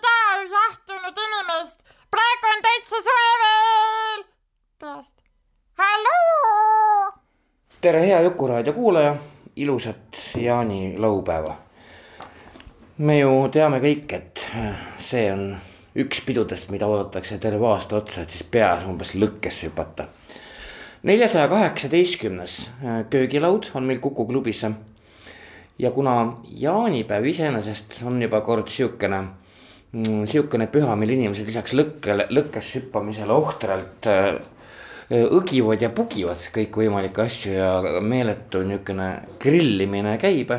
Taha ju jahtunud inimest, praegu on täitsa soe veel. peast, halloo. tere, hea Jukuraadio kuulaja, ilusat jaanilaupäeva. me ju teame kõik, et see on üks pidudest, mida oodatakse terve aasta otsa, et siis peas umbes lõkkesse hüpata. neljasaja kaheksateistkümnes köögilaud on meil Kuku klubis. ja kuna jaanipäev iseenesest on juba kord siukene, siukene püha, mil inimesed lisaks lõkkele, lõkkesse hüppamisele ohtralt äh, õgivad ja pugivad kõikvõimalikke asju ja meeletu niisugune grillimine käib.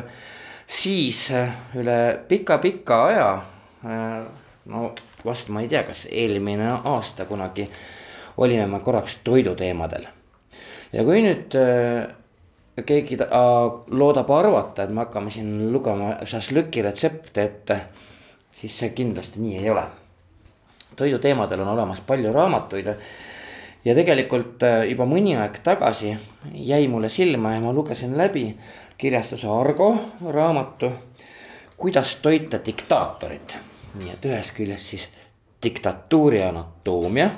siis äh, üle pika-pika aja, äh, no vast ma ei tea, kas eelmine aasta kunagi olime me korraks toiduteemadel. ja kui nüüd äh, keegi loodab arvata, et me hakkame siin lugema šašlõki retsepte ette, siis see kindlasti nii ei ole. toiduteemadel on olemas palju raamatuid ja tegelikult juba mõni aeg tagasi jäi mulle silma ja ma lugesin läbi kirjastuse Argo raamatu. kuidas toita diktaatorit, nii et ühest küljest siis diktatuuri anatoomia.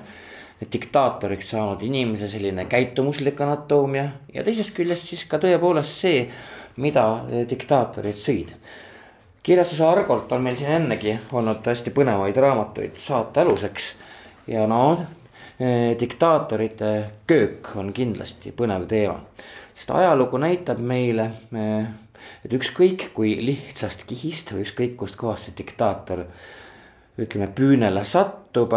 diktaatoriks saanud inimese selline käitumuslik anatoomia ja teisest küljest siis ka tõepoolest see, mida diktaatorid sõid. Kirjastuse Argolt on meil siin ennegi olnud hästi põnevaid raamatuid saate aluseks ja no diktaatorite köök on kindlasti põnev teema. sest ajalugu näitab meile, et ükskõik kui lihtsast kihist või ükskõik kust kohast see diktaator ütleme püünele satub.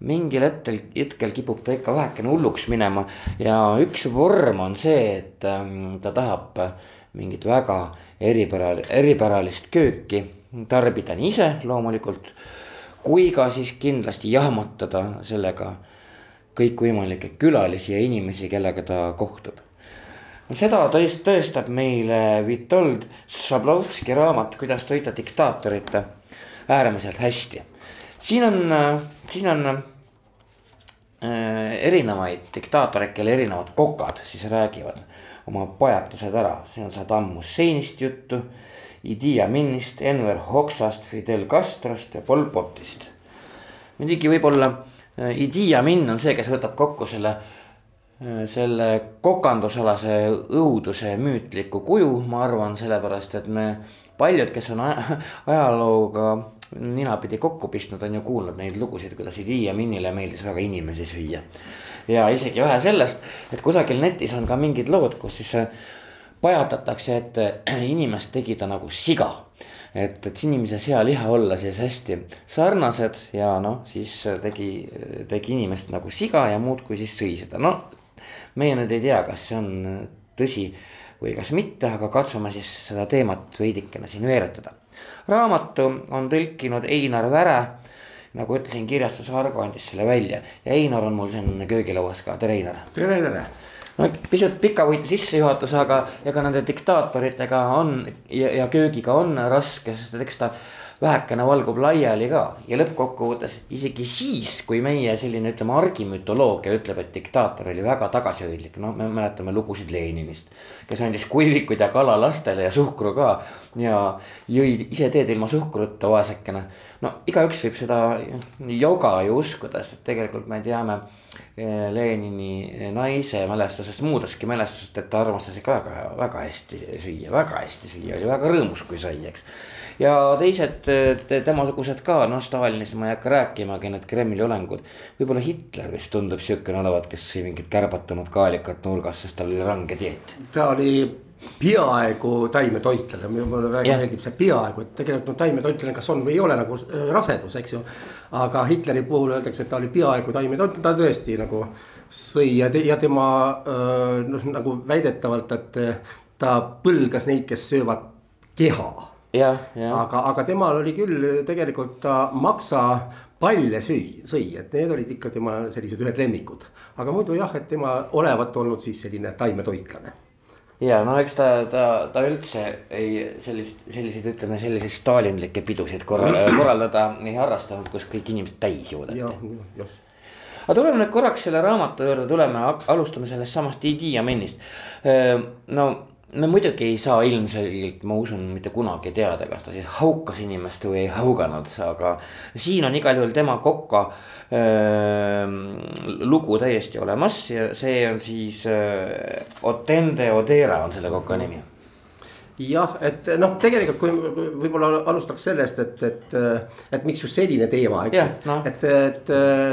mingil hetkel, hetkel kipub ta ikka vähekene hulluks minema ja üks vorm on see, et ta tahab mingit väga eripära, eripäralist kööki tarbida nii ise loomulikult. kui ka siis kindlasti jahmatada sellega kõikvõimalikke külalisi ja inimesi, kellega ta kohtub. seda tõest-, tõestab meile Vitold Šablovski raamat Kuidas toita diktaatorit äärmiselt hästi. siin on, siin on äh, erinevaid diktaatoreid, kelle erinevad kokad siis räägivad oma pajatused ära, siin on Saddam Husseinist juttu. Idi Aminist, Enver Hoxast, Fidel Castrost ja Pol Potist. muidugi võib-olla Idi Amin on see, kes võtab kokku selle, selle kokandusalase õuduse müütliku kuju, ma arvan, sellepärast et me. paljud, kes on ajalooga ninapidi kokku pistnud, on ju kuulnud neid lugusid, kuidas Idi Aminile meeldis väga inimesi süüa. Ja isegi vähe sellest, et kusagil netis on ka mingid lood, kus siis pajatatakse, et inimest tegi ta nagu siga et, et inimese sealiha olla siis hästi sarnased ja noh, siis tegi, tegi inimest nagu siga ja muudkui siis sõi seda, no. meie nüüd ei tea, kas see on tõsi või kas mitte, aga katsume siis seda teemat veidikene siin veeretada. raamatu on tõlkinud Einar Väre. Nagu ütlesin, kirjastus Argo andis selle välja. Ja Einar on mul siin köögilauas ka, tere Einar. tere, tere! No pisut pikavõitu sissejuhatus, aga ega nende diktaatoritega on ja, ja köögiga on raske, sest eks ta vähekene valgub laiali ka ja lõppkokkuvõttes isegi siis, kui meie selline, ütleme, argimütoloogia ütleb, et diktaator oli väga tagasihoidlik, noh, me mäletame lugusid Leninist. kes andis kuivikud ja kala lastele ja suhkru ka ja jõi ise teed ilma suhkruta vaesekene. no igaüks võib seda joga ju uskuda, sest tegelikult me teame Lenini naise mälestusest, muudestki mälestusest, et ta armastas ikka väga, väga hästi süüa, väga hästi süüa, oli väga rõõmus, kui sai, eks. Ja teised temasugused ka, noh Stalinist ma ei hakka rääkimagi, need Kremli olengud. võib-olla Hitler vist tundub siukene olevat, kes sõi mingit kärbatunud kaalikat nurgas, sest tal oli range dieet. ta oli peaaegu taimetoitlane, mulle väga meeldib see peaaegu, et tegelikult noh, taimetoitlane, kas on või ei ole nagu rasedus, eks ju. aga Hitleri puhul öeldakse, et ta oli peaaegu taimetoitlane, ta tõesti nagu sõi ja, te, ja tema noh, nagu väidetavalt, et ta põlgas neid, kes söövad keha. Aga, aga temal oli küll tegelikult ta maksa palle sõi, sõi, et need olid ikka tema sellised ühed lemmikud. aga muidu jah, et tema olevat olnud siis selline taimetoitlane ja no eks ta, ta, ta üldse ei sellist, selliseid, ütleme selliseid stalinlikke pidusid korral, korraldada ei harrastanud, kus kõik inimesed täis joodeti. aga tuleme nüüd korraks selle raamatu juurde, tuleme, alustame sellest samast Idi Aminist. no me muidugi ei saa ilmselgelt, ma usun, mitte kunagi teada, kas ta siis haukas inimest või ei hauganud, aga siin on igal juhul tema Koka äh, lugu täiesti olemas ja see on siis äh, Otende Odera on selle Koka nimi jah, et noh, tegelikult kui, kui võib-olla alustaks sellest, et, et, et miks just selline teema, eks. No. et, et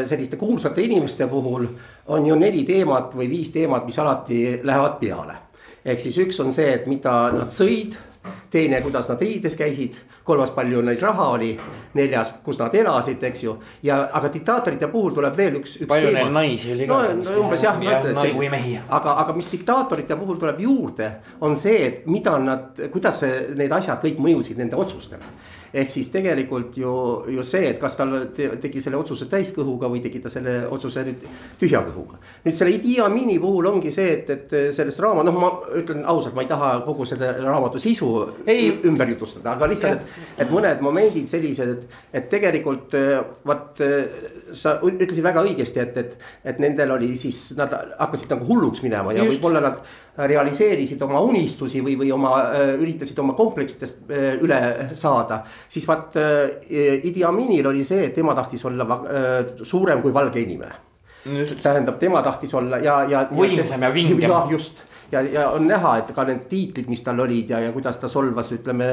selliste kuulsate inimeste puhul on ju neli teemat või viis teemat, mis alati lähevad peale ehk siis üks on see, et mida nad sõid, teine, kuidas nad riides käisid, kolmas, palju neil raha oli, neljas, kus nad elasid, eks ju. ja, aga diktaatorite puhul tuleb veel üks, üks. palju teema. neil naisi oli ka. no umbes jah, ma ütlen, et see, aga, aga mis diktaatorite puhul tuleb juurde, on see, et mida nad, kuidas see, need asjad kõik mõjusid nende otsustele ehk siis tegelikult ju, ju see, et kas tal tegi selle otsuse täiskõhuga või tegi ta selle otsuse nüüd tühja kõhuga. nüüd selle Idi Amini puhul ongi see, et, et sellest raamat, noh, ma ütlen ausalt, ma ei taha kogu selle raamatu sisu ei. ümber jutustada, aga lihtsalt, et, et mõned momendid sellised, et, et tegelikult vaat sa ütlesid väga õigesti, et, et, et nendel oli siis, nad hakkasid nagu hulluks minema ja võib-olla nad realiseerisid oma unistusi või, või oma, äh, üritasid oma kompleksitest äh, üle saada. siis vaat äh, Idi Aminil oli see, et tema tahtis olla suurem kui valge inimene. tähendab, tema tahtis olla ja, ja. võimsam ja vingem. jah, just ja, ja on näha, et ka need tiitlid, mis tal olid ja, ja kuidas ta solvas, ütleme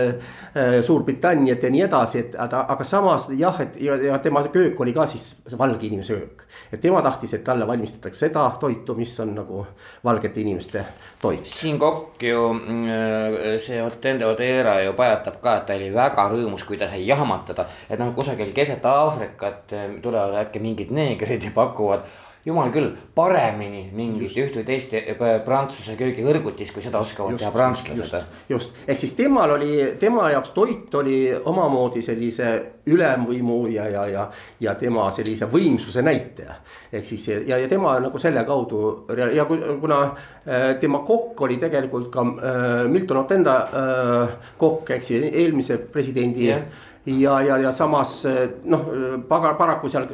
Suurbritanniat ja nii edasi, et aga, aga samas jah, et ja, ja tema köök oli ka siis valge inimese öök et tema tahtis, et talle valmistatakse seda toitu, mis on nagu valgete inimeste toit. siin Kokk ju mm, see Otende Odera ju pajatab ka, et ta oli väga rõõmus, kui ta sai jahmatada. et noh, kusagil keset Aafrikat eh, tulevad äkki mingid neegrid ja pakuvad jumal küll, paremini mingit üht või teist eh, prantsuse köögikõrgutis, kui seda oskavad just, teha prantslased. just, ehk siis temal oli, tema jaoks toit oli omamoodi sellise ülemvõimu ja, ja, ja, ja tema sellise võimsuse näitaja. ehk siis ja, ja tema nagu selle kaudu ja kuna äh, tema kokk oli tegelikult ka äh, Milton Otenda äh, kokk, eks ju, eelmise presidendi yeah ja, ja, ja samas noh, paraku seal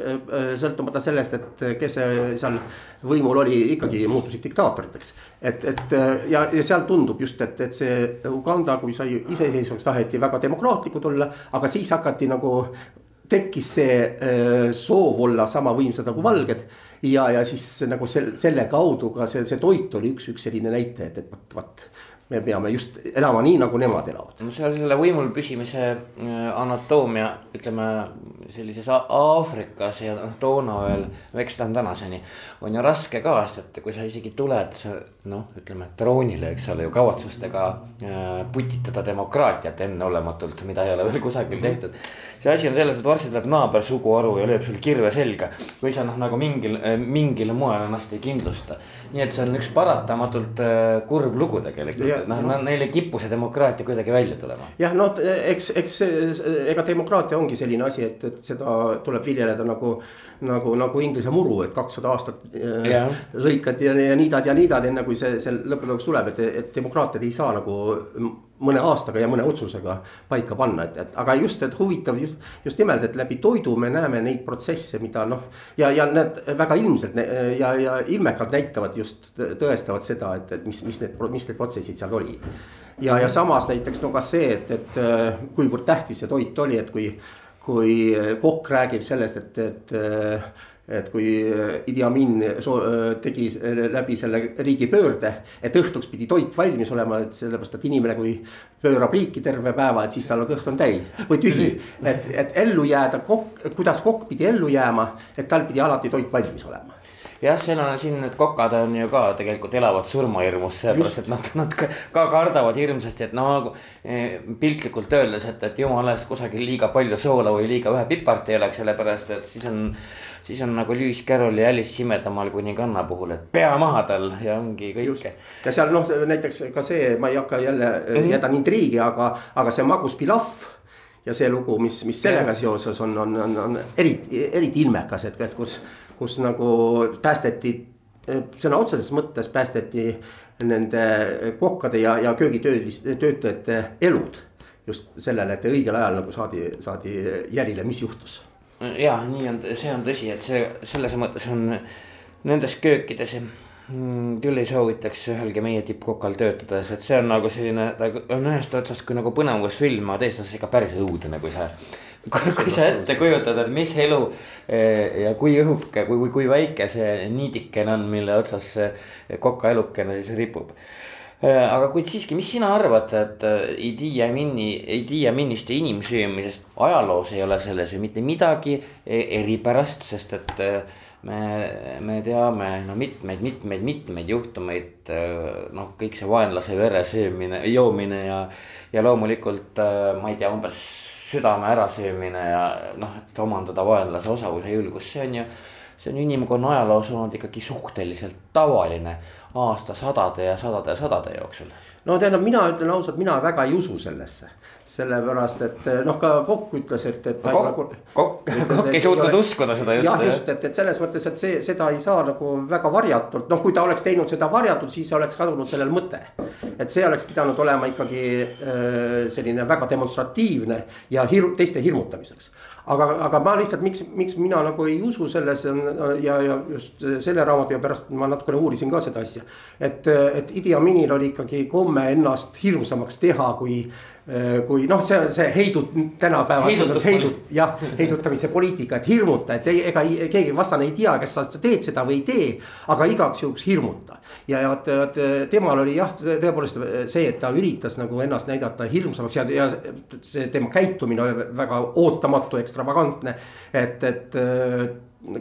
sõltumata sellest, et kes seal võimul oli, ikkagi muutusid diktaatoriteks. et, et ja, ja seal tundub just, et, et see Uganda, kui sai iseseisvaks, taheti väga demokraatlikud olla, aga siis hakati nagu tekkis see soov olla sama võimsad nagu valged ja, ja siis nagu sel, selle kaudu ka see, see toit oli üks, üks selline näitaja, et, et vot, vot me peame just elama nii, nagu nemad elavad. no seal selle võimul püsimise äh, anatoomia, ütleme sellises Aafrikas ja noh, toona veel, eks ta on tänaseni. on ju raske ka, sest et kui sa isegi tuled noh, ütleme troonile, eks ole ju kavatsustega äh, putitada demokraatiat enneolematult, mida ei ole veel kusagil tehtud. See asi on selles, et varsti tuleb naaber suguharu ja lööb sul kirve selga. kui sa noh, nagu mingil, mingil moel ennast ei kindlusta. nii et see on üks paratamatult äh, kurb lugu tegelikult noh no., neil ei kipu see demokraatia kuidagi välja tulema. jah, no eks, eks ega demokraatia ongi selline asi, et, et seda tuleb viljeleda nagu, nagu, nagu inglise muru, et kakssada aastat äh, ja. lõikad ja, ja niidad ja niidad, enne kui see, see lõppude lõpuks tuleb, et, et demokraatiat ei saa nagu mõne aastaga ja mõne otsusega paika panna, et, et aga just, et huvitav just, just nimelt, et läbi toidu me näeme neid protsesse, mida noh. ja, ja need väga ilmselt ja, ja ilmekalt näitavad just, tõestavad seda, et, et mis, mis need, mis need protsessid seal oli. ja, ja samas näiteks no ka see, et, et kuivõrd tähtis see toit oli, et kui, kui kokk räägib sellest, et, et et kui äh, Idi Amin äh, tegi läbi selle riigipöörde, et õhtuks pidi toit valmis olema, et sellepärast, et inimene, kui pöörab riiki terve päeva, et siis tal kõht on täis või tühi. et, et ellu jääda, kokk, kuidas kokk pidi ellu jääma, et tal pidi alati toit valmis olema jah, seal on siin need kokad on ju ka tegelikult elavad surmahirmus, sellepärast et nad, nad ka, ka kardavad hirmsasti, et no eh, piltlikult öeldes, et, et jumala eest kusagil liiga palju soola või liiga vähe pipart ei oleks, sellepärast et siis on. Siis on nagu Lewis Carrolli Alice Simedamaal kuninganna puhul, et pea maha tal ja ongi kõike. ja seal noh, näiteks ka see, ma ei hakka jälle mm -hmm. jätan intriigi, aga, aga see magus pilahv ja see lugu, mis, mis sellega seoses on, on, on, on eriti, eriti ilmekas, et kas, kus, kus nagu päästeti sõna otseses mõttes päästeti nende kokkade ja, ja köögitöötajate elud. just sellele, et õigel ajal nagu saadi, saadi jälile, mis juhtus. Ja nii on, see on tõsi, et see selles mõttes on nendes köökides Mm, küll ei soovitaks ühelgi meie tippkokal töötades, et see on nagu selline, ta on ühest otsast kui nagu põnevusfilm, aga teisest otsast ikka päris õudne, kui sa. kui sa ette kujutad, et mis elu eh, ja kui õhuke, kui, kui, kui väike see niidikene on, mille otsas see kokaelukene siis ripub aga kuid siiski, mis sina arvad, et Idi Amini, Idi Aministe inimsöömisest ajaloos ei ole selles ju mitte midagi eripärast, sest et me, me teame no mitmeid, mitmeid, mitmeid juhtumeid, noh, kõik see vaenlase vere söömine, joomine ja. ja loomulikult ma ei tea, umbes südame ärasöömine ja noh, et omandada vaenlase osavuse julgust, see on ju. see on inimkonna ajaloos olnud ikkagi suhteliselt tavaline aastasadade ja sadade ja sadade jooksul. no tähendab, mina ütlen ausalt, mina väga ei usu sellesse sellepärast et noh, ka Kokk ütles, et, et. Kokk, Kokk, Kokk ei suutnud uskuda seda juttu. jah, just, et, et selles mõttes, et see, seda ei saa nagu väga varjatult, noh, kui ta oleks teinud seda varjatult, siis oleks kadunud sellel mõte. et see oleks pidanud olema ikkagi äh, selline väga demonstratiivne ja hirm, teiste hirmutamiseks aga, aga ma lihtsalt, miks, miks mina nagu ei usu sellesse ja, ja just selle raamatu ja pärast ma natukene uurisin ka seda asja. Et, et Idi Aminil oli ikkagi komme ennast hirmsamaks teha, kui Äh, kui noh, see on see heidut-, tänapäeval heidut, heidut, jah, heidutamise poliitika, et hirmuta, et ei, ega keegi vastane ei tea, kas sa teed seda või ei tee. aga igaks juhuks hirmuta ja, ja vot, vot temal oli jah, tõepoolest see, et ta üritas nagu ennast näidata hirmsamaks ja, ja see tema käitumine oli väga ootamatu, ekstravagantne, et, et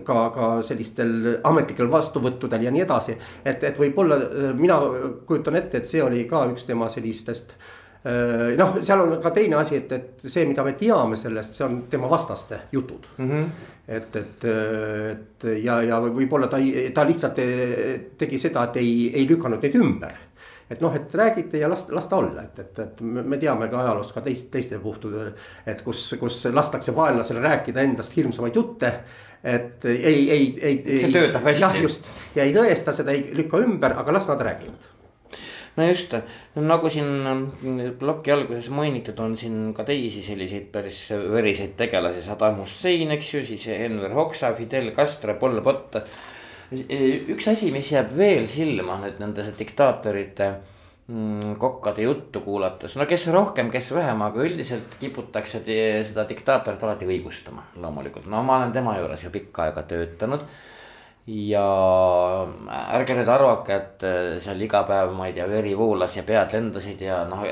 ka, ka sellistel ametlikel vastuvõttudel ja nii edasi. et, et võib-olla mina kujutan ette, et see oli ka üks tema sellistest äh, Äh, noh, seal on ka teine asi, et, et see, mida me teame sellest, see on tema vastaste jutud mm. -hmm. et, et, et ja, ja võib-olla ta, ta lihtsalt tegi seda, et ei, ei lükanud neid ümber et noh, et räägite ja las, las ta olla, et, et, et me teame ka ajaloost ka teist, teistel puhtudel. et kus, kus lastakse vaenlasele rääkida endast hirmsamaid jutte. Et ei, ei, ei. see töötab hästi. jah, just ja ei tõesta seda, ei lükka ümber, aga las nad räägivad no just, nagu siin ploki alguses mainitud, on siin ka teisi selliseid päris veriseid tegelasi, Saddam Hussein, eks ju, siis Enver Hoxha, Fidel Castro, Pol Pot. üks asi, mis jääb veel silma nüüd nende diktaatorite kokkade juttu kuulates, no kes rohkem, kes vähem, aga üldiselt kiputakse seda diktaatorit alati õigustama, loomulikult, no ma olen tema juures ju pikka aega töötanud ja ärge nüüd arvake, et äh, seal iga päev, ma ei tea, veri voolas ja pead lendasid ja noh.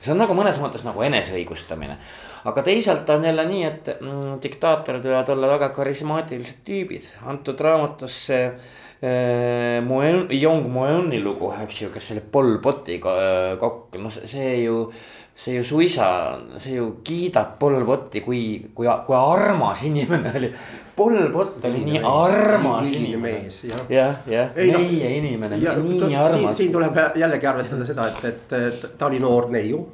see on nagu mõnes mõttes nagu eneseõigustamine. aga teisalt on jälle nii, et mm, diktaatorid võivad olla väga karismaatilised tüübid, antud raamatus see. Moen, Young Moeni lugu, eks ju, kes oli Pol Potiga äh, kokk, noh see ju see ju suisa, see ju kiidab Pol Poti, kui, kui, kui armas inimene oli. Pol Pot oli nii armas inimene. jah, jah, meie inimene, nii armas. siin tuleb jällegi arvestada seda, et, et ta oli noor neiu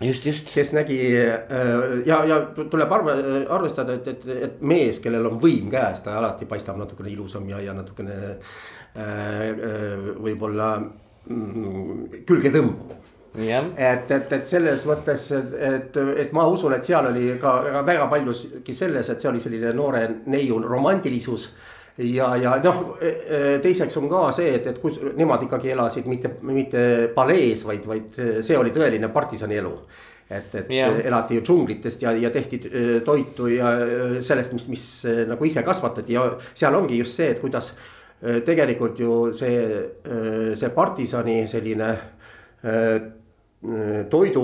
just, just. kes nägi äh, ja, ja tuleb arve, arvestada, et, et, et mees, kellel on võim käes, ta alati paistab natukene ilusam ja, ja natukene äh, äh võib-olla mm, külgetõmbav et, et, et selles mõttes, et, et ma usun, et seal oli ka, väga paljuski selles, et see oli selline noore neiu romantilisus ja, ja noh, teiseks on ka see, et, et kus nemad ikkagi elasid mitte, mitte palees, vaid, vaid see oli tõeline partisani elu. et, et yeah. elati ju džunglitest ja, ja tehti toitu ja sellest, mis, mis nagu ise kasvatati ja seal ongi just see, et kuidas tegelikult ju see, see partisani selline toidu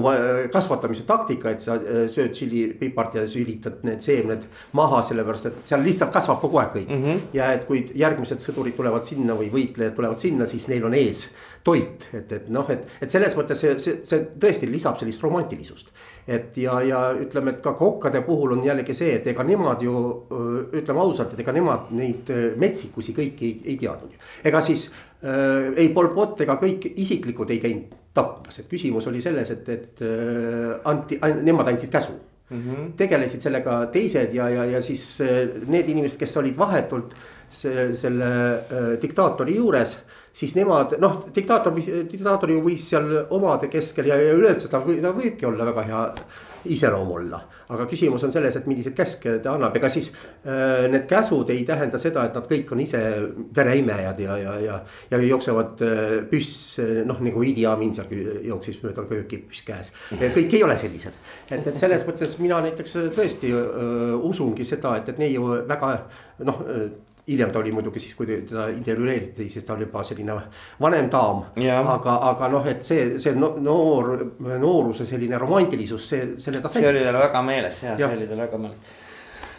kasvatamise taktika, et sa äh, sööd tšillipipart ja sülitad need seemned maha, sellepärast et seal lihtsalt kasvab kogu aeg kõik mm. -hmm. ja et kui järgmised sõdurid tulevad sinna või võitlejad tulevad sinna, siis neil on ees toit, et, et noh, et, et selles mõttes see, see, see tõesti lisab sellist romantilisust. et ja, ja ütleme, et ka kokkade puhul on jällegi see, et ega nemad ju ütleme ausalt, et ega nemad neid metsikusi kõiki ei, ei teadnud ju. ega siis äh, ei Pol Pot ega kõik isiklikud ei käinud tappas, et küsimus oli selles, et, et äh, anti, nemad andsid käsu mm. -hmm. tegelesid sellega teised ja, ja, ja siis äh, need inimesed, kes olid vahetult see, selle äh, diktaatori juures siis nemad noh, diktaator, diktaator ju võis seal omade keskel ja, ja üleüldse ta, ta võibki olla väga hea iseloom olla. aga küsimus on selles, et milliseid käske ta annab, ega siis äh, need käsud ei tähenda seda, et nad kõik on ise vereimejad ja, ja, ja. ja jooksevad äh, püss noh, nagu Idi Amin seal jooksis mööda kööki püss käes. kõik ei ole sellised, et, et selles mõttes mina näiteks tõesti äh, usungi seda, et, et neiu väga noh hiljem ta oli muidugi siis, kui teda intervjueeriti, siis ta oli juba selline vanem daam. aga, aga noh, et see, see noor, nooruse selline romantilisus, see, selle ta sai. see oli tal väga meeles ja, ja. see oli tal väga meeles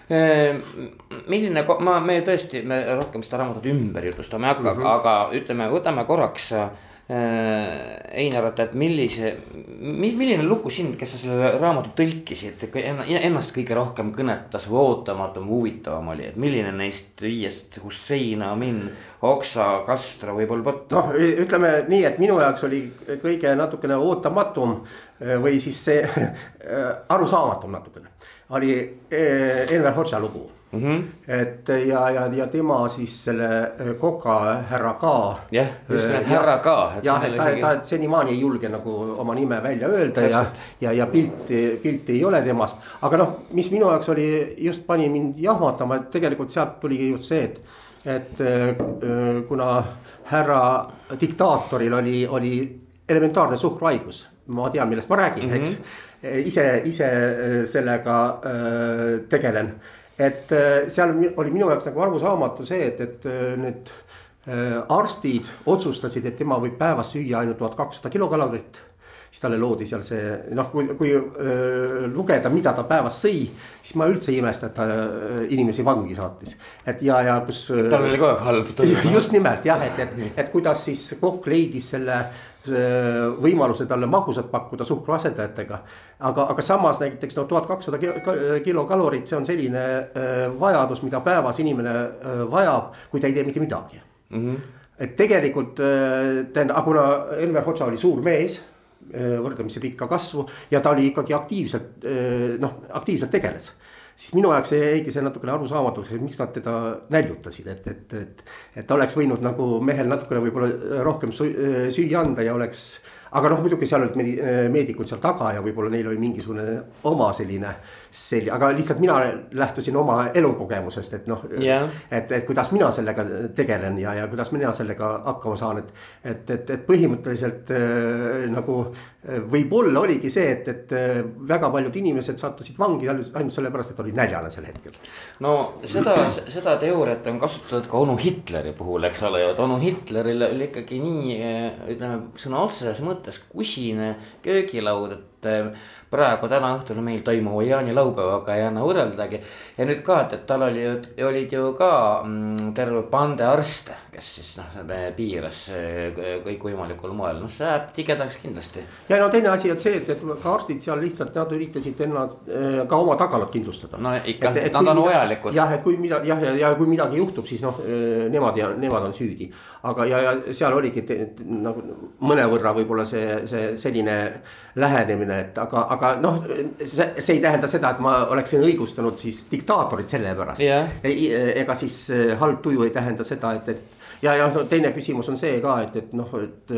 ehm, milline, ma, me tõesti, me rohkem seda raamatut ümber jutustama ei hakka mm, -hmm. aga ütleme, võtame korraks äh, Äh, Einar, et, millise, milline lugu sind, kes sa selle raamatu tõlkisid, ennast kõige rohkem kõnetas või ootamatum, huvitavam oli, et milline neist viiest Hussein, Amin, Oksa, Castro või Pol Pot? noh, ütleme nii, et minu jaoks oli kõige natukene ootamatum äh, või siis see arusaamatum natukene, oli äh, Enver Hoxha lugu Mm -hmm. et ja, ja, ja tema siis selle äh, Koka härra K. jah, just nimelt härra K. jah, et ta, ta, ta senimaani ei julge nagu oma nime välja öelda Täpselt. ja, ja, ja pilti, pilti ei ole temast. aga noh, mis minu jaoks oli, just pani mind jahmatama, et tegelikult sealt tuligi just see, et, et äh, kuna härra diktaatoril oli, oli elementaarne suhkruhaigus, ma tean, millest ma räägin mm, -hmm. eks. ise, ise äh, sellega öö, tegelen et äh, seal oli minu jaoks nagu arusaamatu see, et, et äh, need äh, arstid otsustasid, et tema võib päevas süüa ainult tuhat kakssada kilokalorit siis talle loodi seal see noh, kui, kui öö, lugeda, mida ta päevas sõi, siis ma üldse ei imesta, et ta öö, inimesi vangi saatis. et ja, ja kus. tal oli kogu aeg halb tunne. just nimelt jah, et, et, et kuidas siis kokk leidis selle võimaluse talle magusat pakkuda suhkruasendajatega. aga, aga samas näiteks no tuhat kakssada kilokalorit, see on selline äh, vajadus, mida päevas inimene äh, vajab, kui ta ei tee mitte midagi mm. -hmm. et tegelikult äh, tähendab, kuna Enver Hoxha oli suur mees võrdlemisi pikka kasvu ja ta oli ikkagi aktiivselt noh, aktiivselt tegeles siis minu jaoks jäigi see natukene arusaamatuks, et miks nad teda näljutasid, et, et, et. et oleks võinud nagu mehel natukene võib-olla rohkem süüa anda ja oleks aga noh, muidugi seal olid meedikud seal taga ja võib-olla neil oli mingisugune oma selline selli-, aga lihtsalt mina lähtusin oma elukogemusest, et noh yeah.. et, et kuidas mina sellega tegelen ja, ja kuidas mina sellega hakkama saan, et. et, et, et põhimõtteliselt äh, nagu äh, võib-olla oligi see, et, et äh, väga paljud inimesed sattusid vangi ainult sellepärast, et oli näljane sel hetkel. no seda, seda teooriat on kasutatud ka onu Hitleri puhul, eks ole et onu Hitleril oli ikkagi nii ütleme sõna otseses mõttes kusine köögilaud, et praegu täna õhtul meil toimuva jaanilaupäevaga ei anna võrreldagi. ja nüüd ka, et, et tal oli olid ju ka mm, terve pande arste, kes siis noh, piiras eh, kõikvõimalikul moel, noh see jääb tigedaks kindlasti. ja no teine asi on see, et, et ka arstid seal lihtsalt nad üritasid ennast eh, ka oma tagalat kindlustada. no ikka, nad on vajalikud. jah, et kui midagi jah, ja, ja kui midagi juhtub, siis noh, eh, nemad ja nemad on süüdi. aga, ja, ja seal oligi te, nagu mõnevõrra võib-olla see, see selline lähenemine, et aga, aga noh, see, see ei tähenda seda, et ma oleksin õigustanud siis diktaatorit selle pärast. Yeah.. ega siis eh, halb tuju ei tähenda seda, et, et ja, ja no, teine küsimus on see ka, et, et noh, et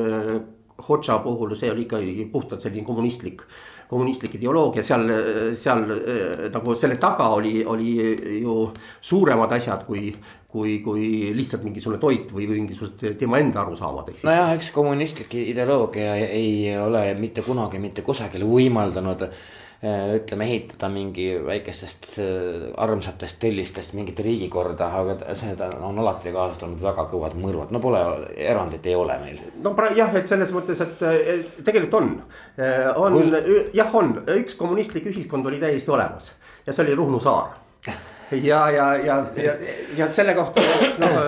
Hoxha puhul see oli ikkagi puhtalt selline kommunistlik, kommunistlik ideoloogia, seal, seal eh, nagu selle taga oli, oli ju suuremad asjad kui, kui, kui lihtsalt mingisugune toit või, mingisugused tema enda arusaamad. nojah, eks kommunistlik ideoloogia ei ole mitte kunagi mitte kusagil võimaldanud Äh, ütleme ehitada mingi väikestest äh, armsatest tellistest mingit riigikorda, aga seda on alati kaasa tulnud väga kõvad mõrvad, no pole erandit, ei ole meil. no jah, et selles mõttes, et tegelikult on, on Kui... jah, on üks kommunistlik ühiskond oli täiesti olemas ja see oli Ruhnu saar. ja, ja, ja, ja, ja selle kohta noh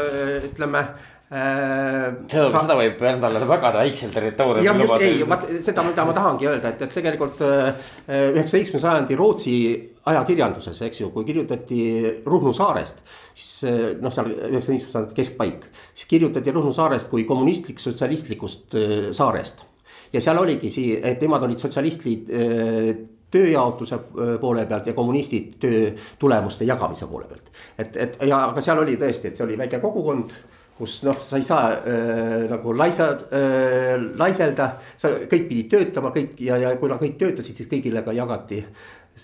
ütleme Äh, seda ka..., seda võib endale väga väiksel territooriumil just ei, vaat seda, mida ma tahangi öelda, et, et tegelikult äh, üheksateistkümnenda sajandi Rootsi ajakirjanduses, eks ju, kui kirjutati Ruhnu saarest. siis äh, noh, seal üheksateistkümnenda sajandi keskpaik, siis kirjutati Ruhnu saarest kui kommunistlik sotsialistlikust saarest. ja seal oligi sii-, et nemad olid sotsialistid tööjaotuse poole pealt ja kommunistid töö tulemuste jagamise poole pealt. et, et ja, aga seal oli tõesti, et see oli väike kogukond kus noh, sa ei saa äh, nagu laisa äh,, laiselda, sa kõik pidid töötama kõik ja, ja kuna kõik töötasid, siis kõigile ka jagati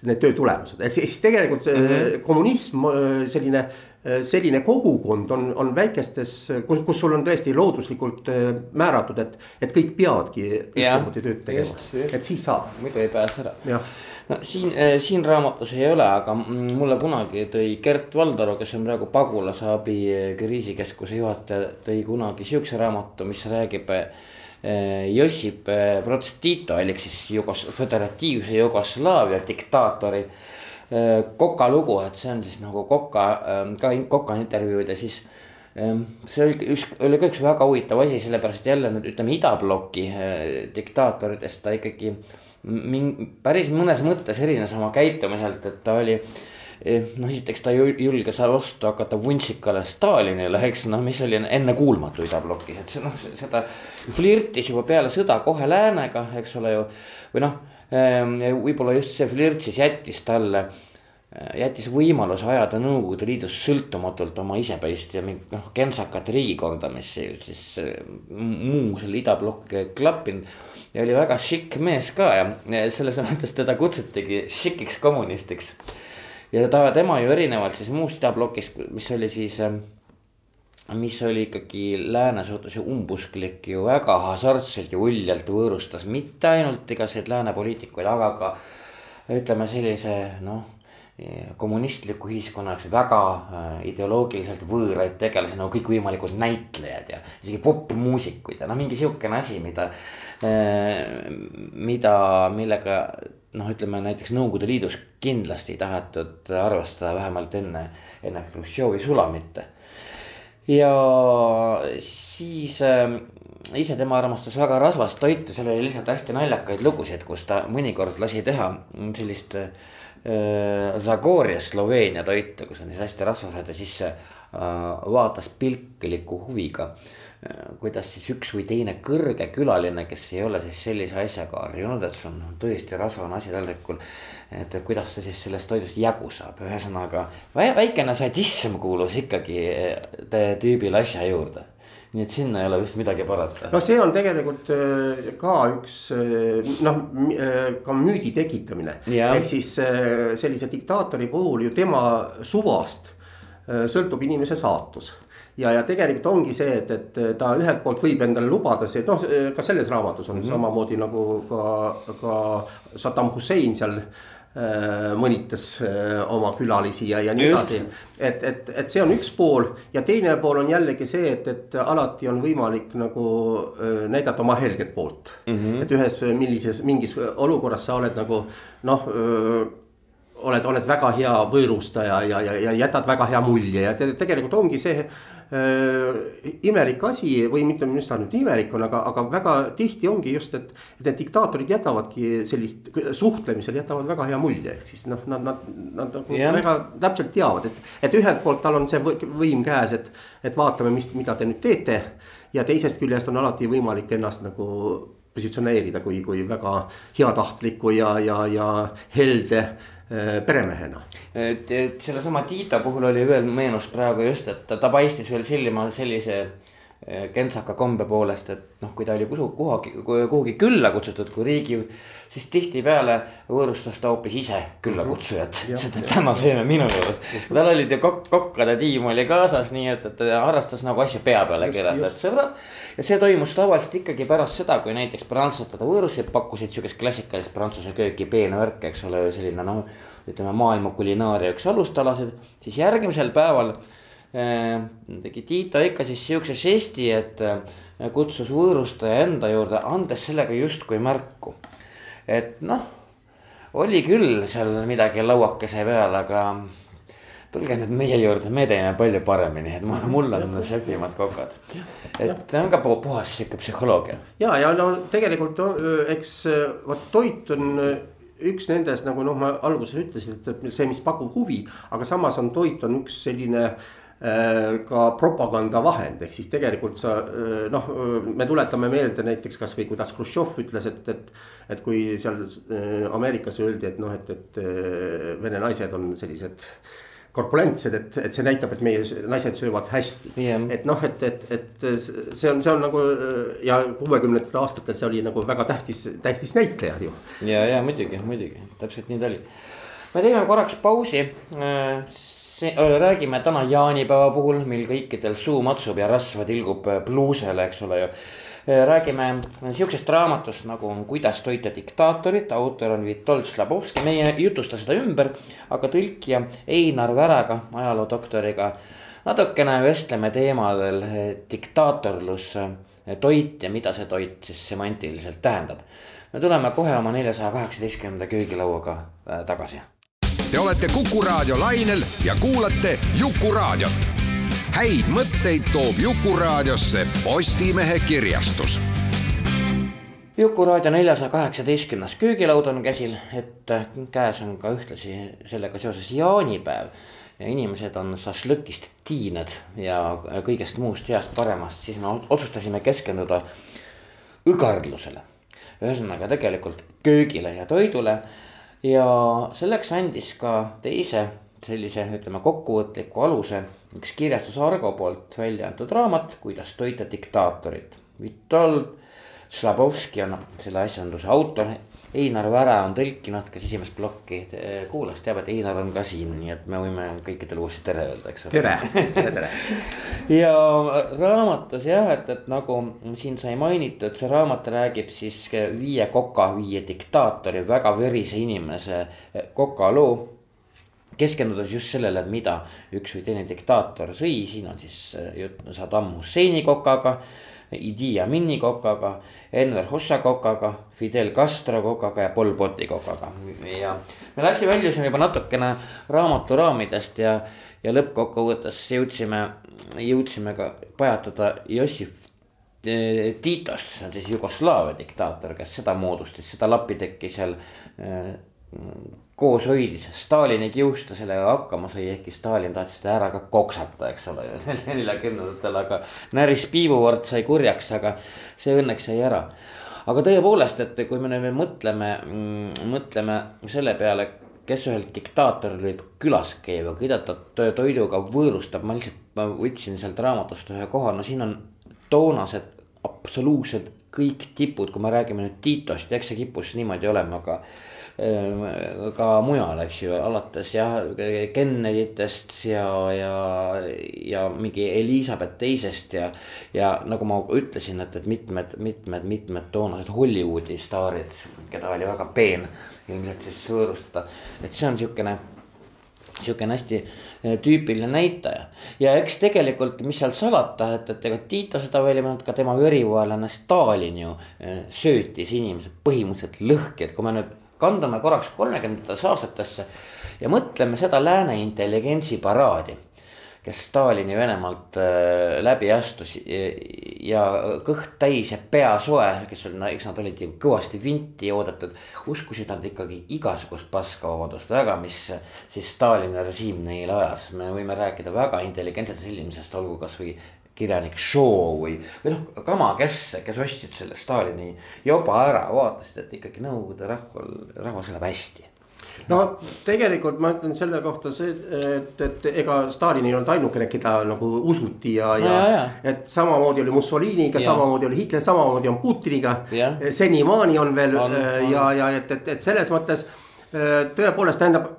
need töö tulemused, et siis tegelikult mm -hmm. kommunism, äh, selline, äh, selline kogukond on, on väikestes, kus, kus sul on tõesti looduslikult määratud, et, et kõik peavadki ühtemoodi tööd tegema, et siis saab. muidu ei pääse ära. No siin, eh, siin raamatus ei ole, aga mulle kunagi tõi Gert Valdaru, kes on praegu pagulasabi kriisikeskuse juhataja, tõi kunagi sihukese raamatu, mis räägib Jossip Broz Tito ehk siis Jugos-, föderatiivse Jugoslaavia diktaatori Koka lugu, et see on siis nagu Koka, ka Koka intervjuud ja siis see oli üks, oli ka üks väga huvitav asi, sellepärast jälle nüüd ütleme idabloki diktaatoritest ta ikkagi äh, mingi päris mõnes mõttes erines oma käitumiselt, et ta oli eh, noh, esiteks ta julges vastu hakata vuntsikale Stalinile, eks noh, mis oli ennekuulmatu idablokis, et see noh, seda flirtis juba peale sõda kohe läänega, eks ole ju. või noh, võib-olla just see flirt siis jättis talle, jättis võimaluse ajada Nõukogude Liidus sõltumatult oma isepäist ja mingit noh, kentsakat riigikorda, mis siis muu selle idablokkiga ei klappinud ja oli väga šikk mees ka ja selles mõttes teda kutsutigi šikiks kommunistiks. ja ta, tema ju erinevalt siis muust idablokist, mis oli siis, ähm, mis oli ikkagi lääne suhtes ju umbusklik ju väga hasartselt ja uljalt võõrustas mitte ainult igasuguseid lääne poliitikuid, aga ka ütleme sellise noh kommunistliku ühiskonna jaoks väga äh, ideoloogiliselt võõraid tegelasi nagu kõikvõimalikud näitlejad ja isegi popmuusikuid ja noh, mingi sihukene asi, mida äh,. mida, millega noh, ütleme näiteks Nõukogude Liidus kindlasti ei tahetud arvestada vähemalt enne, enne Hruštšovi sulamit. Ja siis äh, ise tema armastas väga rasvast toitu, seal oli lihtsalt hästi naljakaid lugusid, kus ta mõnikord lasi teha sellist äh, Zagorje Sloveenia toitu, kus on siis hästi rasvased ja siis äh, vaatas pilkliku huviga. Äh, kuidas siis üks või teine kõrge külaline, kes ei ole siis sellise asjaga harjunud, et sul on tõesti rasvane asi taldrikul. et kuidas ta siis sellest toidust jagu saab, ühesõnaga väikene sadism kuulus ikkagi tüübile asja juurde nii et sinna ei ole vist midagi parata. no see on tegelikult äh, ka üks äh, noh, ka müüdi tekitamine. ehk siis sellise diktaatori puhul ju tema suvast sõltub inimese saatus ja, ja tegelikult ongi see, et, et ta ühelt poolt võib endale lubada see, noh, ka selles raamatus on mm -hmm. samamoodi nagu ka, ka Saddam Hussein seal Äh, mõnitas äh, oma külalisi ja, ja nii edasi. et, et, et see on üks pool ja teine pool on jällegi see, et, et alati on võimalik nagu äh, näidata oma helget poolt mm. -hmm. et ühes millises, mingis olukorras sa oled nagu noh oled, oled väga hea võõrustaja ja, ja, ja jätad väga hea mulje ja te, tegelikult ongi see imelik asi või mitte, mis ta nüüd imelik on, aga, aga väga tihti ongi just, et. et need diktaatorid jätavadki sellist suhtlemisel jätavad väga hea mulje, ehk siis noh, nad, nad, nad nagu yeah. väga täpselt teavad, et. et ühelt poolt tal on see võim käes, et, et vaatame, mis, mida te nüüd teete. ja teisest küljest on alati võimalik ennast nagu positsioneerida kui, kui väga heatahtliku ja, ja, ja helde Äh, peremehena. et, et sellesama Tiita puhul oli veel meenus praegu just, et ta, ta paistis veel silma sellise kentsaka kombe poolest, et noh, kui ta oli kusu, kuhugi, kuhugi külla kutsutud kui riigijuht. siis tihtipeale võõrustas ta hoopis ise küllakutsujat mm, -hmm. et täna sööme minu juures. tal olid ju kokk, kokkade tiim oli kaasas, nii et, et ta harrastas nagu asju pea peale keerata, et sõbrad. ja see toimus tavaliselt ikkagi pärast seda, kui näiteks prantslased teda võõrustasid, pakkusid sihukest klassikalist prantsuse kööki, peenvärk, eks ole, selline noh. ütleme maailma kulinaaria üks alustalasid, siis järgmisel päeval Äh, tegi Tiito ikka siis sihukese žesti, et äh, kutsus võõrustaja enda juurde, andes sellega justkui märku. et noh, oli küll seal midagi lauakese peal, aga tulge nüüd meie juurde, me teeme palju paremini, et mul on šefimad kokad. et see on ka puhas sihuke psühholoogia. ja, ja no tegelikult eks vot toit on üks nendest, nagu noh, ma alguses ütlesin, et see, mis pakub huvi, aga samas on toit on üks selline Äh, ka propagandavahend, ehk siis tegelikult sa äh, noh, me tuletame meelde näiteks kasvõi kuidas Hruštšov ütles, et, et. et kui seal äh, Ameerikas öeldi, et noh, et, et vene naised on sellised korpulentsed, et, et see näitab, et meie naised söövad hästi yeah.. et noh, et, et, et see on, see on nagu ja kuuekümnendatel aastatel see oli nagu väga tähtis, tähtis näitleja ju. ja, ja muidugi, muidugi täpselt nii ta oli. me teeme korraks pausi see, räägime täna jaanipäeva puhul, mil kõikidel suu matsub ja rasva tilgub pluusele, eks ole ju. räägime sihukesest raamatust nagu Kuidas toita diktaatorit, autor on Vitold Slabovski, me ei jutusta seda ümber, aga tõlkija Einar Väraga, ajaloodoktoriga. natukene vestleme teemadel diktaatorlus, toit ja mida see toit siis semantiliselt tähendab. me tuleme kohe oma neljasaja kaheksateistkümnenda köögilauaga äh, tagasi Te olete Kuku Raadio lainel ja kuulate Jukuraadiot. häid mõtteid toob Jukuraadiosse Postimehe kirjastus. jukuraadio neljasaja kaheksateistkümnes köögilaud on käsil, et käes on ka ühtlasi sellega seoses jaanipäev. ja inimesed on šašlõkist tiined ja kõigest muust heast paremast, siis me otsustasime keskenduda õgardlusele. ühesõnaga tegelikult köögile ja toidule ja selleks andis ka teise sellise, ütleme kokkuvõtliku aluse üks kirjastus Argo poolt välja antud raamat, kuidas toita diktaatorit. Vitold Slabovski on selle asjanduse autor. Einar Väre on tõlkinud, kes esimest plokki eh, kuulas, teab, et Einar on ka siin, nii et me võime kõikidele uuesti tere öelda, eks ole. tere, tere, tere. ja raamatus jah, et, et nagu siin sai mainitud, see raamat räägib siis viie koka, viie diktaatori, väga verise inimese koka loo keskendudes just sellele, et mida üks või teine diktaator sõi, siin on siis jutt Saddam Husseini kokaga Idi Amini kokaga, Enver Hoxha kokaga, Fidel Castro kokaga ja Pol Poti kokaga. ja me läksime, väljusime juba natukene raamatu raamidest ja, ja lõppkokkuvõttes jõudsime, jõudsime ka pajatada Jossif eh, Tiitost, see on siis Jugoslaavia diktaator, kes seda moodustas, seda lapiteki seal eh, koos hoidis, Stalin ei kiusta sellega hakkama sai, ehkki Stalin tahtis seda ära ka koksata, eks ole, neljakümnendatel, aga näris piibuvord sai kurjaks, aga see õnneks sai ära. aga tõepoolest, et kui me nüüd mõtleme mm,, mõtleme selle peale, kes ühel diktaatoril võib külas käia keda ta toiduga võõrustab, ma lihtsalt, ma võtsin sealt raamatust ühe koha, no siin on toonased absoluutselt kõik tipud, kui me räägime nüüd Tiitost, eks see kippus niimoodi olema, aga ka mujal, eks ju, alates jah, Kenneditest ja, ja, ja mingi Elizabeth teisest ja. ja nagu ma ütlesin, et, et mitmed, mitmed, mitmed toonased Hollywoodi staarid, keda oli väga peen ilmselt siis võõrustada, et see on siukene sihukene hästi eh, tüüpiline näitaja. ja eks tegelikult, mis seal salata, et, et ega Tito seda välja mõelnud, ka tema verivaelane Stalin ju eh, söötis inimesed põhimõtteliselt lõhki, et kui me nüüd kandume korraks kolmekümnendatesse aastatesse ja mõtleme seda lääne intelligentsi paraadi kes Stalini Venemaalt äh, läbi astus ja kõht täis ja pea soe, kes oli, no eks nad olid ju kõvasti vinti oodatud. uskusid nad ikkagi igasugust paska, vabandust väga, mis siis Stalini režiim neile ajas, me võime rääkida väga intelligentsest inimesest, olgu kasvõi kirjanik Shaw või, või noh, kama, kes, kes ostsid selle Stalini joba ära, vaatasid, et ikkagi Nõukogude rahval, rahvas elab hästi no tegelikult ma ütlen selle kohta see, et, et ega Stalin ei olnud ainukene, keda nagu usuti ja, ja, ja, ja. et samamoodi oli Mussoliniga, samamoodi oli Hitler, samamoodi on Putiniga. senimaani on veel on, on. ja, ja et, et, et selles mõttes tõepoolest tähendab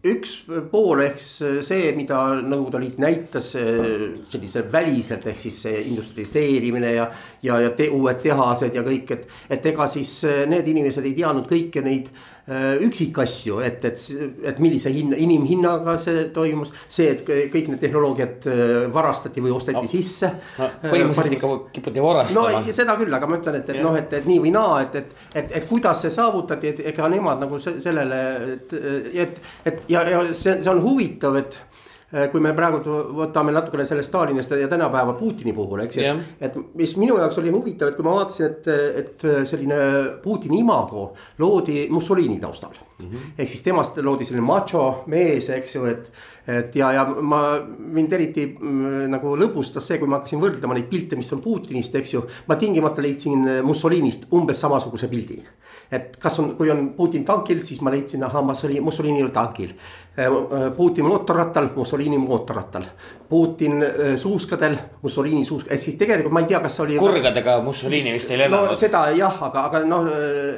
üks pool ehk see, mida Nõukogude Liit näitas sellise väliselt ehk siis see industrialiseerimine ja. ja, ja te, uued tehased ja kõik, et, et ega siis need inimesed ei teadnud kõiki neid Äh, üksikasju, et, et, et millise hinna, inimhinnaga see toimus. see, et kõik need tehnoloogiad äh, varastati või osteti no, sisse no,. põhimõtteliselt ikka kiputi varastama. no seda küll, aga ma ütlen, et, et noh, et, et nii või naa, et, et, et, et kuidas see saavutati, et ega nemad nagu sellele, et, et, et ja, ja see, see on huvitav, et Äh, kui me praegu võtame natukene sellest Stalinist ja tänapäeva Putini puhul, eks ju. Yeah.. et mis minu jaoks oli huvitav, et kui ma vaatasin, et, et selline Putini imago loodi Mussolini taustal. Mm -hmm.. ehk siis temast loodi selline macho mees, eks ju, et, et ja, ja ma, mind eriti mm, nagu lõbustas see, kui ma hakkasin võrdlema neid pilte, mis on Putinist, eks ju. ma tingimata leidsin Mussolinist umbes samasuguse pildi et kas on, kui on Putin tankil, siis ma leidsin, ahah, Mussolini, Mussolini oli tankil. Äh, äh, Putin mootorrattal, Mussolini mootorrattal. Putin äh, suuskadel, Mussolini suusk-, et siis tegelikult ma ei tea, kas oli. kurgadega Mussolini vist ei lennanud. no seda jah, aga, aga noh,